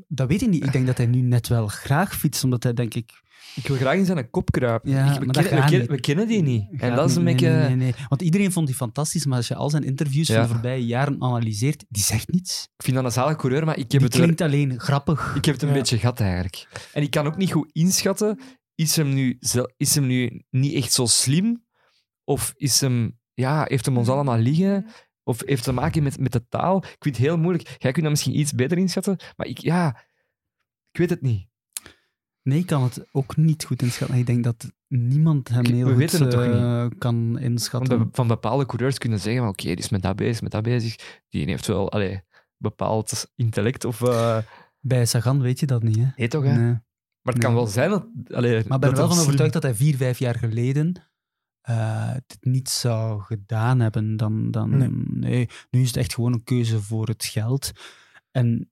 dat weet ik niet. Ik denk dat hij nu net wel graag fietst, omdat hij, denk ik... ik wil graag in zijn kop kruipen. Ja, Ik- we, we, kennen, niet. we kennen die niet. En dat is een beetje... Nee, nee. Want iedereen vond die fantastisch, maar als je al zijn interviews Ja. van de voorbije jaren analyseert, die zegt niets. Ik vind dat een zalige coureur, maar ik heb Die het, er- klinkt alleen grappig. ik heb het een beetje gat eigenlijk. En ik kan ook niet goed inschatten, is hem nu, is hem nu niet echt zo slim? Of is hem, ja, heeft hem ons allemaal liggen? Of heeft het te maken met, met de taal? Ik vind het heel moeilijk. Jij kunt dat misschien iets beter inschatten, maar ik, ja, ik weet het niet. Nee, ik kan het ook niet goed inschatten. Ik denk dat niemand hem heel we goed weten het toch eh, kan inschatten. be- van bepaalde coureurs kunnen zeggen, van, oké, die is met dat bezig, met dat bezig. Die heeft wel allee, bepaald intellect. Of, eh Bij Sagan weet je dat niet, hè? nee, toch, hè? Nee. Maar het kan wel zijn dat... Allee, Maar ik ben er wel van overtuigd dat hij vier, vijf jaar geleden eh, het niet zou gedaan hebben. Dan, dan, Nee. nee. Nu is het echt gewoon een keuze voor het geld. En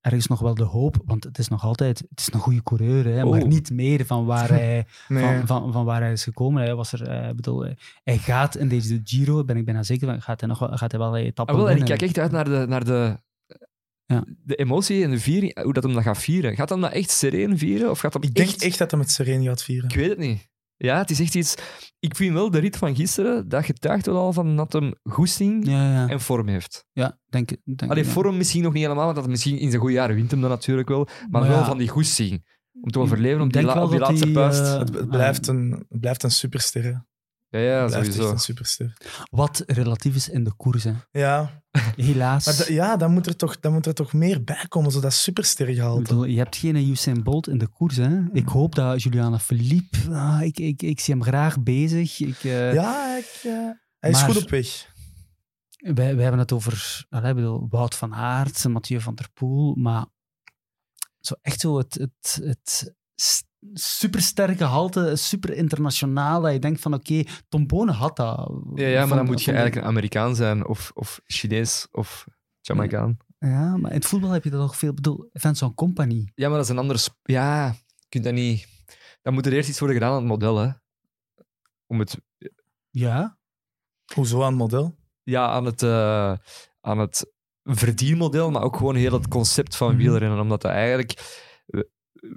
er is nog wel de hoop, want het is nog altijd het is een goede coureur, hè, maar Oh. niet meer van waar hij, Nee. van, van, van waar hij is gekomen. Hij, was er, eh, bedoel, eh, hij gaat in deze Giro, ben ik bijna zeker van, gaat hij, nog wel, gaat hij wel etappen Ah, wel, en ik winnen. kijk echt uit naar de, naar de, Ja. de emotie en de viering, hoe dat hem dat gaat vieren. Gaat hem dat echt sereen vieren? Of gaat hem Ik denk echt... echt dat hij met Sereen gaat vieren. Ik weet het niet. Ja, het is echt iets... Ik vind wel de rit van gisteren, dat getuigt wel al van dat hem goesting Ja, ja, en vorm heeft. ja denk, denk Allee, ja. vorm misschien nog niet helemaal, want dat misschien in zijn goede jaren wint hem dat natuurlijk wel. Maar, Maar wel ja. van die goesting. Om te overleven op Ik die, la- op die dat laatste hij, puist. eh, Het, het blijft een, het blijft een superster. Ja, ja, echt sowieso. een superster. Wat relatief is in de koers, hè. Ja, helaas. maar da- ja dan, moet er toch, dan moet er toch meer bij komen, zodat superster Ik gehaald bedoel, je hebt geen Usain Bolt in de koers. Hè? Ik hoop dat Juliana Philippe... ah, ik, ik, ik zie hem graag bezig. Ik, eh, Ja, ik, eh, hij is Maar- goed op weg. wij, wij hebben het over allee, ik bedoel, Wout van Aert, Mathieu van der Poel, maar zo echt zo het, het, het s- supersterke halte, super internationaal, dat je denkt van oké, Tom Bonen had dat. Ja, ja, maar Van- dan moet je eigenlijk een Amerikaan zijn, of, of Chinees, of Jamaicaan. Ja, maar in het voetbal heb je dat nog veel. Ik bedoel, Vincent Company. Ja, maar dat is een ander... sp- Ja, je kunt dat niet... Dan moet er eerst iets worden gedaan aan het model, hè. Om het... Ja, Hoezo aan het model? Ja, aan het... eh, aan het verdienmodel, maar ook gewoon heel het concept van Mhm. wielrennen. Omdat dat eigenlijk...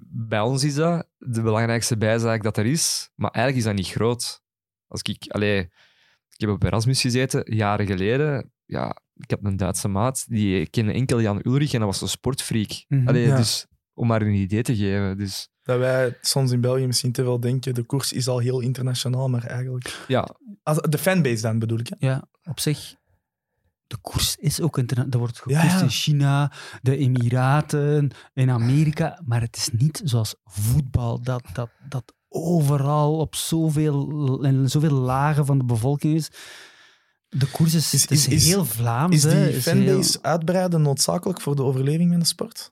Bij ons is dat de belangrijkste bijzaak dat er is, maar eigenlijk is dat niet groot. Als ik... Allee, ik heb op Erasmus gezeten, jaren geleden. Ja, ik had een Duitse maat, die kende enkel Jan Ulrich en dat was een sportfreak. Mhm. Allee, Ja. dus om maar een idee te geven. Dus Dat wij soms in België misschien te veel denken, de koers is al heel internationaal, maar eigenlijk... ja, Als, de fanbase dan bedoel ik. Hè? ja, op zich. De koers is ook internationaal. Er wordt gekoerst ja. in China, de Emiraten, in Amerika. Maar het is niet zoals voetbal, dat, dat, dat overal op zoveel, in zoveel lagen van de bevolking is. De koers is, Is- heel Vlaams. Is hè. die Is fanbase heel- uitbreiden noodzakelijk voor de overleving van de sport?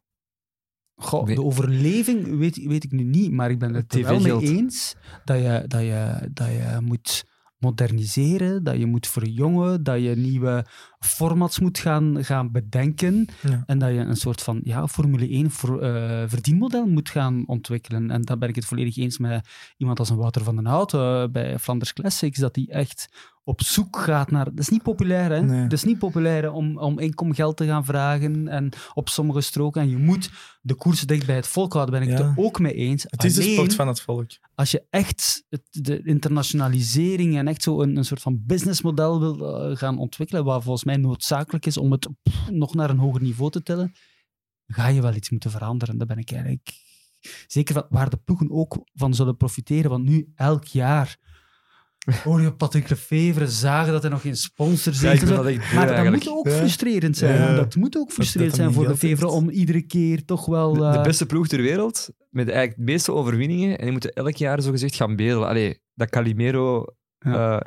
Goh, de overleving weet, weet ik nu niet, maar ik ben het er wel mee eens dat je, dat, je, dat je moet moderniseren, dat je moet verjongen, dat je nieuwe formats moet gaan, gaan bedenken Ja. en dat je een soort van ja, Formule 1 voor, eh, verdienmodel moet gaan ontwikkelen. En daar ben ik het volledig eens met iemand als een Wouter van den Hout eh, bij Flanders Classics, dat die echt op zoek gaat naar... Dat is niet populair, hè? Nee. Dat is niet populair hè, om, om inkomgeld te gaan vragen en op sommige stroken. En je moet de koers dicht bij het volk houden, ben ik Ja. het er ook mee eens. Het is de Alleen, sport van het volk. als je echt het, de internationalisering en echt zo een, een soort van businessmodel wil eh, gaan ontwikkelen, wat volgens mij noodzakelijk is om het pff, nog naar een hoger niveau te tillen, ga je wel iets moeten veranderen. Daar ben ik eigenlijk zeker van, waar de ploegen ook van zullen profiteren. Want nu, elk jaar, hoor je Patrick Lefevre zagen dat hij nog geen sponsor zit. maar dat moet ook Ja. frustrerend zijn. Ja. Dat moet ook frustrerend dat zijn voor Lefevre om iedere keer toch wel... De, de eh, beste ploeg ter wereld, met eigenlijk de meeste overwinningen, en die moeten elk jaar zogezegd gaan bedelen. Allee, dat Calimero Ja.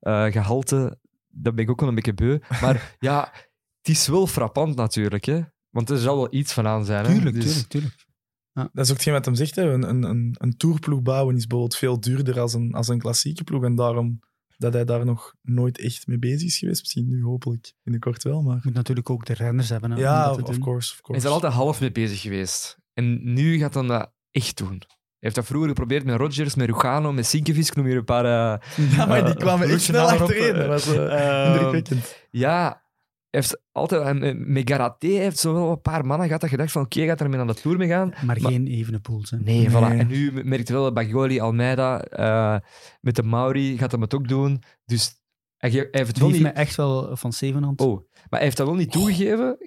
eh, eh, gehalte, dat ben ik ook wel een beetje beu. Maar ja, het is wel frappant natuurlijk, hè. Want er zal wel iets van aan zijn. Hè? Tuurlijk, Dus- tuurlijk, tuurlijk. Dat is ook hetgeen wat hem zegt. Hè. Een, een, een, een tourploeg bouwen is bijvoorbeeld veel duurder als een, als een klassieke ploeg. En daarom dat hij daar nog nooit echt mee bezig is geweest. Misschien nu hopelijk binnenkort wel, maar... Je moet natuurlijk ook de renners hebben. Hè, Ja, dat te of doen. course, of Hij is er altijd half mee bezig geweest. En nu gaat hij dat echt doen. Hij heeft dat vroeger geprobeerd met Rodgers, met Rugano, met Sinkevic. Ik noem hier een paar... eh, Ja, maar die eh, kwamen echt snel achtereen. eh, Dat was eh, ehm, indrukwekkend. Ja, heeft altijd... Garaté heeft zo wel een paar mannen gehad dat gedacht van oké, gaat er mee aan de Tour mee gaan. Maar, Maar- geen evene pools. Hè. Nee, Nee. voilà. En nu merkt wel dat Bagoli, Almeida, eh, met de Mauri gaat hem het ook doen. Dus hij, heeft het wel niet... mij echt wel van zevenhand. Oh, maar hij heeft dat wel niet toegegeven,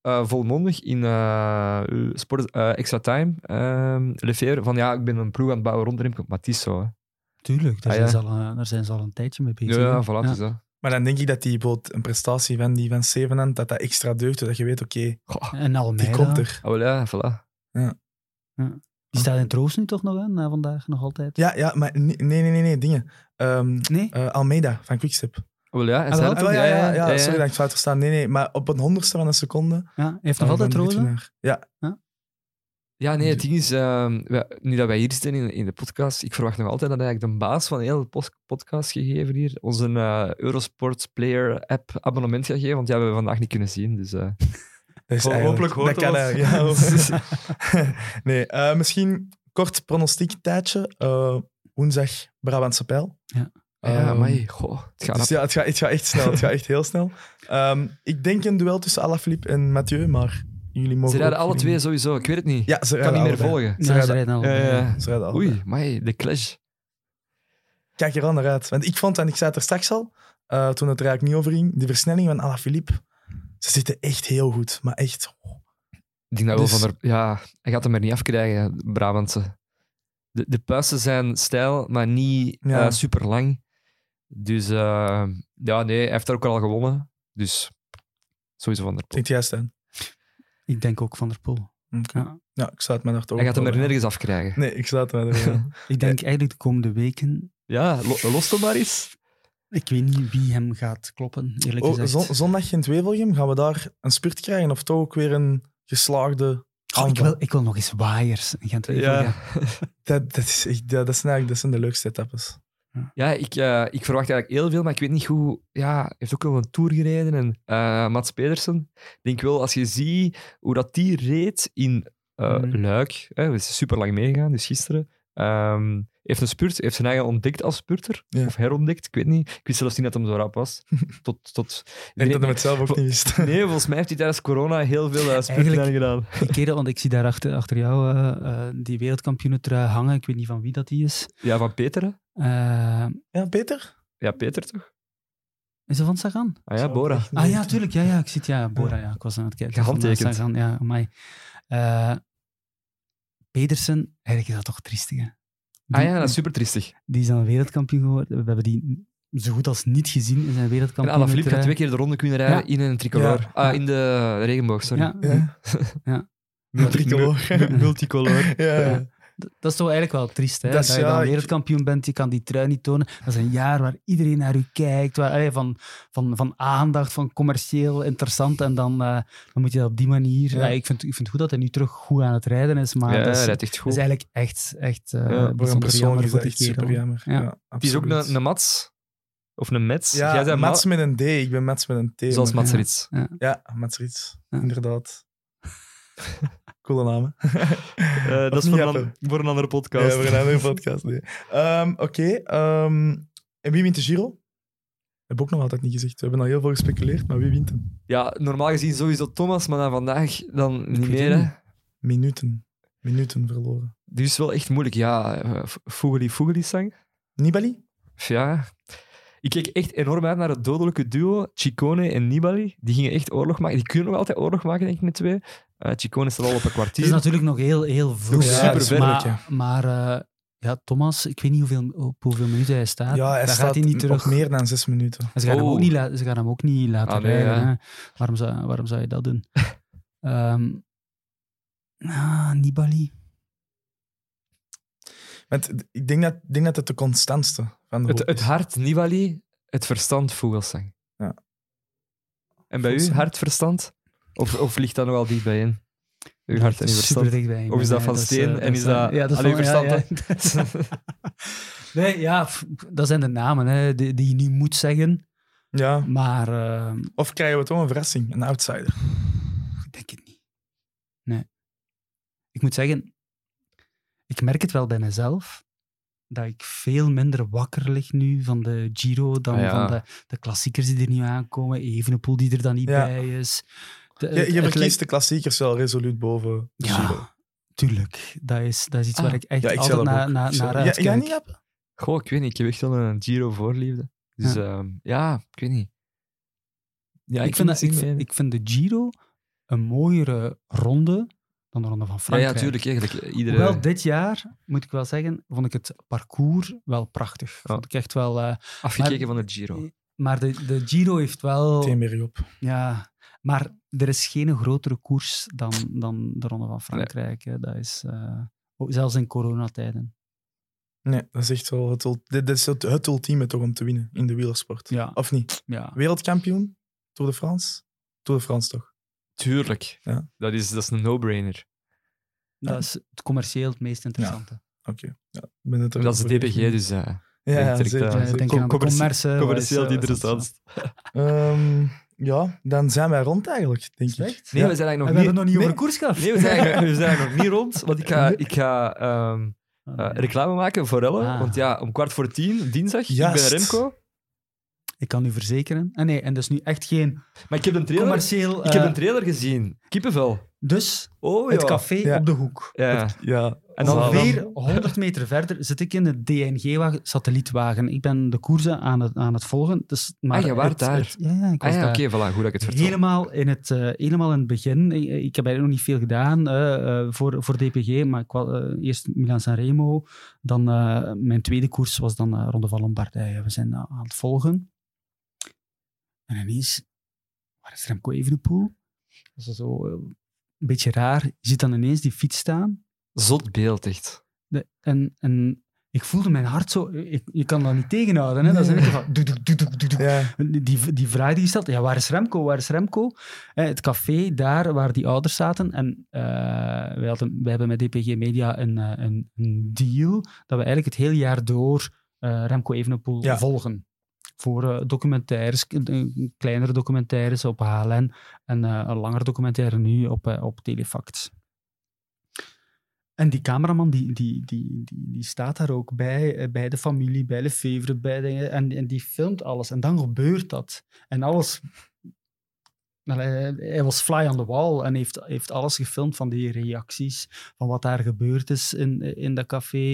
eh, volmondig, in eh, sport, Extra Time, Lefevre, van ja, ik ben een ploeg aan het bouwen rond het is zo, hè. Tuurlijk, daar, Ah, zijn ja. ze al, daar zijn ze al een tijdje mee bezig. Ja, ja, voilà, het is dat. Maar dan denk ik dat die bijvoorbeeld een prestatie van die van Stevenant, dat dat extra deugt, dat je weet, oké, Goh, En die Almeida, komt er. oh, wel, ja, voilà. die staat in troost nu toch nog, hè, na vandaag nog altijd. Ja, ja, maar nee, nee, nee, nee, dingen. Ehm, Nee? eh, Almeida van Quickstep. Oh, wel, ja, Ah, wel? het Ah, ook, ja, ja, ja, ja, sorry dat ik fout verstaan. Nee, nee, maar op een honderdste van een seconde. Ja, hij heeft eh, nog altijd van de rozen. ritwinnaar. Ja, Ja, nee, het ding is, ehm, nu dat wij hier zitten in, in de podcast, ik verwacht nog altijd dat eigenlijk de baas van heel de podcast gegeven hier ons een eh, Eurosport Player app abonnement gaat geven, want ja, we hebben vandaag niet kunnen zien. Dus, eh, eigenlijk- hopelijk hoort dat kan ja, nee, eh, misschien kort pronostiek tijdje. Eh, woensdag Brabantse pijl. Ja. ja, Ehm, maar goh, het gaat Dus ja, het gaat, het gaat echt snel. Het gaat echt heel snel. Ehm, ik denk een duel tussen Alaphilippe en Mathieu, maar jullie mogen Ze rijden alle twee sowieso, ik weet het niet. Ja, ze ik kan rijden niet meer volgen. Ze rijden- rijden al. Ja, ja. Ze rijden allebei. Oei, maar de clash. Kijk er al naar uit. Want ik vond, en ik zei het er straks al, eh, toen het er eigenlijk niet over ging, die versnelling van Alaphilippe, ze zitten echt heel goed. Maar echt... Ik denk dat wel Dus- van der, ja, hij gaat hem er niet afkrijgen, Brabantse. De, de puisten zijn stijl, maar niet Ja. super lang. Dus eh, ja, nee, hij heeft daar ook al gewonnen. Dus sowieso van der Poel. Denkt jij, Stijn? Ik denk ook Van der Poel. Oké. Ja. Ja, ik sluit daar toch Hij gaat hem er nergens afkrijgen. Nee, ik sluit me er wel. Ik denk eigenlijk de komende weken... Ja, lo, los hem maar eens. Ik weet niet wie hem gaat kloppen, eerlijk Oh, gezegd. zon- zondag in Wevelgem, gaan we daar een spurt krijgen? Of toch ook weer een geslaagde Oh, ik, wil, ik wil nog eens waaiers in gent Ja. Dat, dat, is echt, dat, dat, zijn eigenlijk, dat zijn de leukste etappes. Ja, ik, eh, ik verwacht eigenlijk heel veel, maar ik weet niet hoe... Ja, hij heeft ook wel een Tour gereden. En eh, Mats Pedersen, ik denk wel, als je ziet hoe dat die reed in eh, Mhm. Luik, hè, we zijn super lang meegegaan, dus gisteren, ehm, heeft een spurt, heeft zijn eigen ontdekt als spurter, Ja. of herontdekt, ik weet niet. Ik wist zelfs niet dat hem zo rap was. Tot, tot... Ik denk dat hij het zelf ook niet wist. Nee, volgens mij heeft hij tijdens corona heel veel uh, spurten gedaan. Die kerel, want ik zie daar achter, achter jou eh, eh, die wereldkampioenentrui hangen. Ik weet niet van wie dat die is. Ja, van Peter, Ja, Peter? Ja, Peter toch? is dat van Sagan? Ah ja, Bora. Ah ja, tuurlijk. Ja, ja, ik zie het. Ja, Bora. Ja, ik was aan het kijken. Gehandtekend. Van, eh, Sagan, ja. Eh, Pedersen, eigenlijk is dat toch triestig, hè? Die, Ah ja, dat is super triestig. die is dan wereldkampioen geworden. We hebben die zo goed als niet gezien in zijn En wereldkampioen. Alaphilippe gaat twee keer de ronde kunnen rijden Ja. in een tricolor. Ja. Ah, in de regenboog, sorry. Ja, Ja. Ja. Multicolor. Mu- Multicolor. Ja, Dat is toch eigenlijk wel triest, hè? Dat je ja, dan ik- wereldkampioen bent, je kan die trui niet tonen. Dat is een jaar waar iedereen naar u kijkt, waar, allee, van, van, van aandacht, van commercieel interessant. En dan, eh, dan moet je dat op die manier... Ja. Ja. ik, vind, ik vind goed dat hij nu terug goed aan het rijden is, maar Ja, dat, is, hij rijdt echt dat goed. is eigenlijk echt, echt eh Ja, is voor dat die echt super jammer. Ja. Ja. Het is ook een, een Mats. Of een Mets. Ja, Jij zei Mats Ma- met een D. Ik ben Mats met een T. Zoals Mats Ja. Rits. Ja, Mats Rits. Ja. Inderdaad. Coole naam, hè? Eh, dat is voor een, voor een andere Ja, podcast. voor een andere podcast. Nee. Ehm, Oké. ehm, en wie wint de Giro? We hebben ook nog altijd niet gezegd. We hebben al heel veel gespeculeerd, maar wie wint hem? Ja, normaal gezien sowieso Thomas, maar dan vandaag dan niet meer. Hè. Minuten. Minuten verloren. Die is wel echt moeilijk. Ja, eh, Fugeli Fugeli sang. Nibali? Ja. Ik keek echt enorm uit naar het dodelijke duo, Chicone en Nibali. Die gingen echt oorlog maken. Die kunnen nog altijd oorlog maken, denk ik, met twee. Eh Chicone staat al op een Het kwartier. is natuurlijk nog heel, heel vroeg. Ja, super ver maar, ook, ja. maar eh, ja, Thomas, ik weet niet hoeveel, op hoeveel minuten hij staat. Ja, hij Daar staat gaat hij niet terug. op meer dan zes minuten. En Ze gaan, hem, ook niet ze gaan hem ook niet laten Ah, nee, rijden. ja. hè. Waarom, zou, waarom zou je dat doen? Ehm ah, Nibali. Want ik denk dat, ik denk dat het de constantste van de Het, het is. hart Nibali, het verstand Vogelsang. Ja. En bij u, hart, verstand? Of, of ligt dat nog wel dicht bij in? Uw hart en uw verstand? dichtbij. Of is dat van steen eh, en is dat ja, dat alleen ja, verstand, ja. Nee, ja, dat zijn de namen hè, die, die je nu moet zeggen. Ja. Maar eh, Of krijgen we toch een verrassing, een outsider? ik denk het niet. Nee. Ik moet zeggen, ik merk het wel bij mezelf, dat ik veel minder wakker lig nu van de Giro dan Ah, ja. van de, de klassiekers die er nu aankomen. Evenepoel die er dan niet Ja. bij is. De- Je, het- je het verkiest lijkt- de klassiekers wel resoluut boven de Ja, Giro. tuurlijk. Dat is, dat is iets Ah. waar ik echt Ja, ik altijd zelf na, naar Ja, jij uitkijk. niet? Goh, ik weet niet. Ik heb echt wel een Giro-voorliefde. Dus Ja. ja, ja ik weet niet. Ja, ik, vind dat, ik, vind, ik vind de Giro een mooie ronde dan de ronde van Ja, Frankrijk. ja, tuurlijk. Eigenlijk. Iedere... Hoewel dit jaar, moet ik wel zeggen, vond ik het parcours wel prachtig. Ja. Vond ik echt wel... eh, Afgekeken van de Giro. maar de, de Giro heeft wel... Meteen op. Ja, maar er is geen grotere koers dan, dan de Ronde van Frankrijk. Hè. Dat is, eh, ook zelfs in coronatijden. Nee, dat is echt wel het, dit is het, het ultieme toch om te winnen in de wielersport. Ja. Of niet? Ja. Wereldkampioen? Tour de France? Tour de France toch? Tuurlijk. Ja. Dat, is, dat is een no-brainer. Dat is het commercieel het meest interessante. Oké. Het Dat is de DPG, dus... eh Ja, zeker. eh, denk aan de commercie- wat commercieel is, die eh, ja, dan zijn wij rond eigenlijk, denk ik. Nee, Ja. we zijn En we eigenlijk nog hebben niet... het nog niet nee. over koers gehad. Nee, we zijn, eigenlijk- we zijn nog niet rond. Want ik ga, ik ga ehm, Ah, eh, reclame maken voor Elle. Ah. Want ja, om kwart voor tien, dinsdag, ik Juist. ben Remco. Ik kan u verzekeren. En nee, en dat is nu echt geen Maar ik heb een trailer, commercieel... ik heb eh, een trailer gezien. Kippenvel. Dus Oh het ja. café Ja. op de hoek. Ja. Ja. En dan. Ongeveer 100 meter verder zit ik in de DNG-wagen, satellietwagen. Ik ben de koersen aan het, aan het volgen. Dus, maar Ah, je daar? het- ja, ja, ik was Ah ja, oké, voilà, goed dat ik het vertel. Helemaal in, het, eh, helemaal in het begin. Ik, ik heb eigenlijk nog niet veel gedaan eh, eh, voor, voor DPG, maar ik was, eh, eerst Milan-San Remo. Dan eh, mijn tweede koers was dan eh, Ronde van Lombardije. We zijn eh, aan het volgen. En ineens, waar is Remco Evenepoel? Dat is zo eh, een beetje raar. Je ziet dan ineens die fiets staan. Zot beeld, echt. De- en, en ik voelde mijn hart zo... Ik, je kan dat niet tegenhouden. Hè? Dat is van... doe, doe, doe. Ja. Die, die vraag die je stelt, ja, waar is Remco? Waar is Remco? Eh, het café daar waar die ouders zaten. En eh, wij, hadden, wij hebben met DPG Media een, eh, een, een deal dat we eigenlijk het hele jaar door eh, Remco Evenepoel Ja. volgen. Voor eh, documentaires, kleinere documentaires op HLN en eh, een langere documentaire nu op, eh, op Telefact. En die cameraman die, die, die, die, die staat daar ook bij, bij de familie, bij Lefevre, bij de, en, en die filmt alles. En dan gebeurt dat. En alles... Wel, Hij, hij was fly on the wall en heeft, heeft alles gefilmd van die reacties, van wat daar gebeurd is in, in dat café.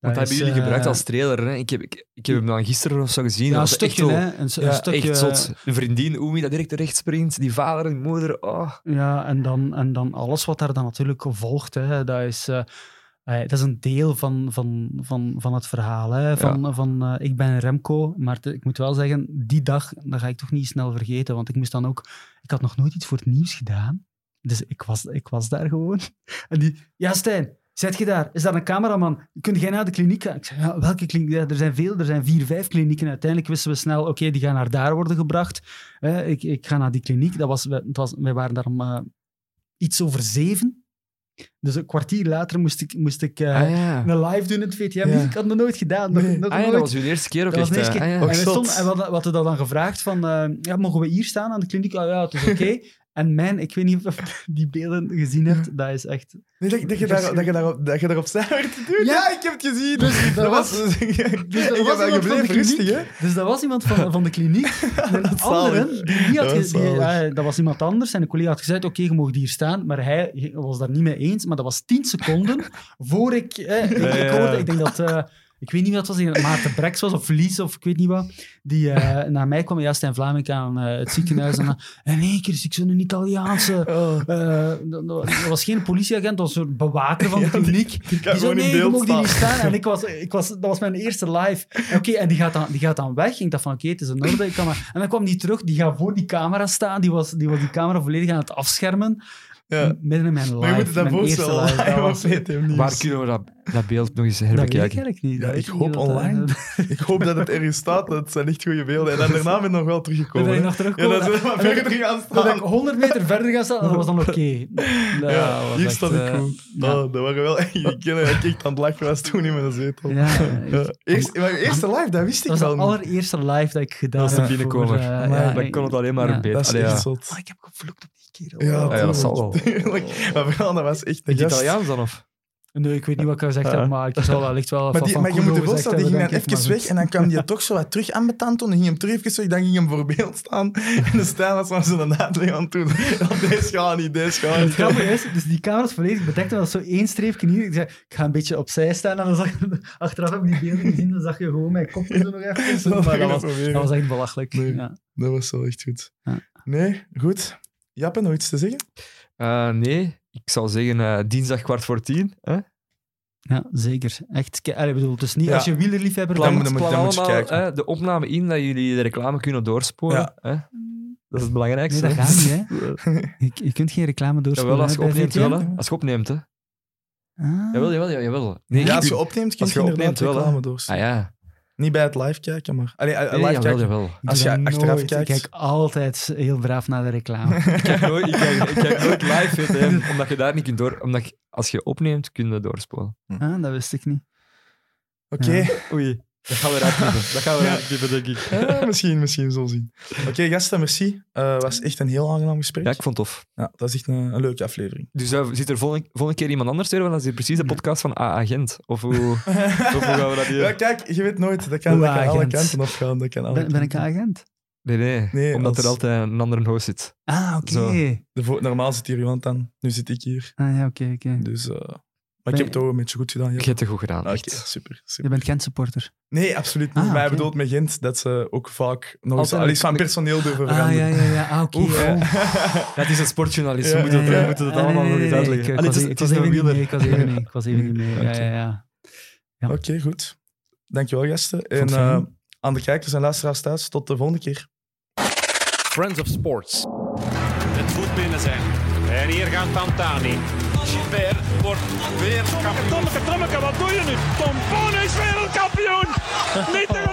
Want Dat hebben jullie eh, gebruikt als trailer. Hè? Ik, heb, ik, ik heb hem dan gisteren of zo gezien. Ja, een echt stukje, hè. Een, een Ja, stukje, echt zot. De vriendin, Oemi, dat direct terecht springt. Die vader en moeder. Oh. Ja, en dan, en dan alles wat daar dan natuurlijk volgt, hè, dat, is, eh, dat is een deel van, van, van, van het verhaal. Hè, van, van, eh, ik ben Remco, maar te- ik moet wel zeggen, die dag, dat ga ik toch niet snel vergeten, want ik moest dan ook... Ik had nog nooit iets voor het nieuws gedaan, dus ik was, ik was daar gewoon. En die, ja Stijn, zet je daar? Is daar een cameraman? Kun jij naar de kliniek gaan? Ik zei, ja, welke kliniek? Ja, er zijn veel, er zijn vier, vijf klinieken. Uiteindelijk wisten we snel, oké, die gaan naar daar worden gebracht. Eh, ik, ik ga naar die kliniek. Dat was, we- het was, wij waren daar om eh, iets over zeven. Dus een kwartier later moest ik, moest ik eh, ah ja. een live doen in het VTM. Ja. Ik had nog nooit gedaan. Nog, Nee. nog Ah ja, nooit. dat was uw eerste keer ook Dat echt. hè? keer. Ah en, stonden- en we hadden, we hadden dat dan gevraagd van, eh, ja, mogen we hier staan aan de kliniek? Ah, ja, het is oké. en mijn, ik weet niet of je die beelden gezien hebt, dat is echt... Nee, dat, dat, je daar, dat, je daarop, dat je daarop zijn werd te doen. Ja. Ik heb het gezien. Dus dat was- dus Dus dat ik was iemand van de rustig, hè? Dus dat was iemand van, van de kliniek. En een andere, die niet had Dat die, zalig. eh, dat was iemand anders. En een collega had gezegd, oké, je mag hier staan. Maar hij was daar niet mee eens. Maar dat was tien seconden voor ik... eh, ik, ik, hoorde, ik denk dat... eh, ik weet niet wat het was, dat Maarten Brex was, of Lies, of ik weet niet wat. Die eh, naar mij kwam, ja, Stijn Vlaming aan eh, het ziekenhuis. En, in één keer zie ik zo'n Italiaanse... Oh. eh, dat, dat was geen politieagent, dat was een soort bewaker van de Ja, die- kliniek. Die gewoon nee, in je mag die niet staan. En ik was, ik was, dat was mijn eerste live. Oké, en die gaat, dan, die gaat dan weg. Ik dacht van, oké, het is in orde. Ik kan maar... En dan kwam die terug, die gaat voor die camera staan. Die was die, was die camera volledig aan het afschermen. Ja. midden in mijn live. Maar je moet het mijn daarvoor eerste stellen. live. Dat Hij was- weet hem niet. Waar kunnen we dat, dat beeld nog eens Dat weet ik herbekijken? eigenlijk niet. Ja, Dat ik niet hoop of dat- online. Ik hoop dat het ergens staat. Dat zijn echt goede beelden. En dan daarna ben ik nog wel Dan teruggekomen. ben ik nog Ja, teruggekomen. dat dan- verder gaan Dan ben ik staan. 100 meter verder gaan staan dat was dan oké. Dat Ja, was hier echt, staat ik eh, goed. ja. Oh, dat waren wel echt... Ik ken dat ik echt aan het lachen was toen in mijn zetel. Ja, Ja. Eerst, maar eerste live, dat wist ik Dat was wel de allereerste live dat ik gedaan Dat is heb. de binnenkomer. eh, ja, Dan kon het alleen maar ja. beter. Dat is echt ja. zot. Maar ik heb gevloekt op kerel. Ja, Ja, dat zal wel. tuurlijk. Maar vooral, dat was echt een het gast. Italiaans dan, of? Nee, ik weet niet wat ik gezegd heb, maar ik zal wellicht wel Maar, van die, van maar je moet je voorstellen, die ging dan even weg en dan kwam die toch zo wat terug aan. Dan ging hem terug even weg, dan ging hem voor beeld staan. En de Stijn was maar zo'n aan het doen. Deze gaat niet, deze gaat Het niet. grappige is, dus die camera's volledig bedekt, en dat was zo één streepje hier. Ik zei, ik ga een beetje opzij staan. En dan zag je, achteraf heb ik die beelden gezien, dan zag je gewoon mijn kop zo nog even. Maar dat was dat echt belachelijk. Nee. Ja. Dat was wel echt goed. Ja. Nee, goed. Jappe, nog iets te zeggen? Eh, nee, ik zou zeggen eh, dinsdag kwart voor tien. Hè? ja, zeker. Echt, allee, bedoel, is niet Ja. als je wielerliefhebber bent. dan moet- dan moet je allemaal kijken. hè, de opname in dat jullie de reclame kunnen doorsporen. Ja. Hè? Dat is het belangrijkste. Nee, dat gaat niet, hè. Je, je kunt geen reclame doorspoelen. Jawel, als je opneemt wel. Hè. Als je opneemt, hè. Ah. Jawel, jawel, ja, jawel. Nee, ja, als je opneemt, kun als je je inderdaad opneemt wel, reclame door. Ah ja. Niet bij het live kijken, maar... Allee, eh, Nee, live jawel, kijken. jawel. Als je achteraf nooit. kijkt. Ik kijk altijd heel braaf naar de reclame. Ik kijk nooit, ik kijk, ik kijk nooit live, VTM, omdat je daar niet kunt door... Omdat je, als je opneemt, kun je doorspoelen. ah, dat wist ik niet. Oké. Oei, dat gaan we eruit knippen. Dat gaan we Ja. eruit knippen, denk ik. Ja, misschien, misschien zo zien. Oké, gasten, merci. Het was echt een heel aangenaam gesprek. Ja, ik vond het tof. Ja, dat is echt een, een leuke aflevering. Dus uh, zit er volgende, volgende keer iemand anders weer? Want dat is hier precies de podcast van A-agent. Of hoe, of hoe gaan we dat hier... Ja, kijk, je weet nooit. Dat kan, dat kan alle kanten opgaan. Dat kan alle Ben, ben ik kanten. agent? Nee, nee, Nee, omdat als- er altijd een andere host zit. Ah, oké. Normaal zit hier iemand aan. Nu zit ik hier. Ah, ja, oké, oké. Dus, eh, maar ik heb het ook een beetje goed gedaan. Ja. Je hebt het goed gedaan, Ah, echt. super, Je bent Gent-supporter. Nee, absoluut niet. Ah, maar hij bedoelt met Gent dat ze ook vaak nog eens al iets van personeel durven Ah, veranderen. ja, ja, ja. Ah, oké. Oh. Het is een sportjournalist. We moeten we Ah, allemaal nog eens uitleggen. ik- het was- ik even niet mee, wieler. Ik was even niet. Ik was even niet mee. Ja, Oké. ja, ja. Ja. Oké, goed. Dankjewel, gasten. En eh, aan de kijkers en luisteraars thuis, tot de volgende keer. Friends of Sports. Het moet binnen zijn. En hier gaat Tantani. Gilbert wordt weer kampioen. Tommeke, Tommeke, wat doe je nu? Tom Boon is wereldkampioen! Niet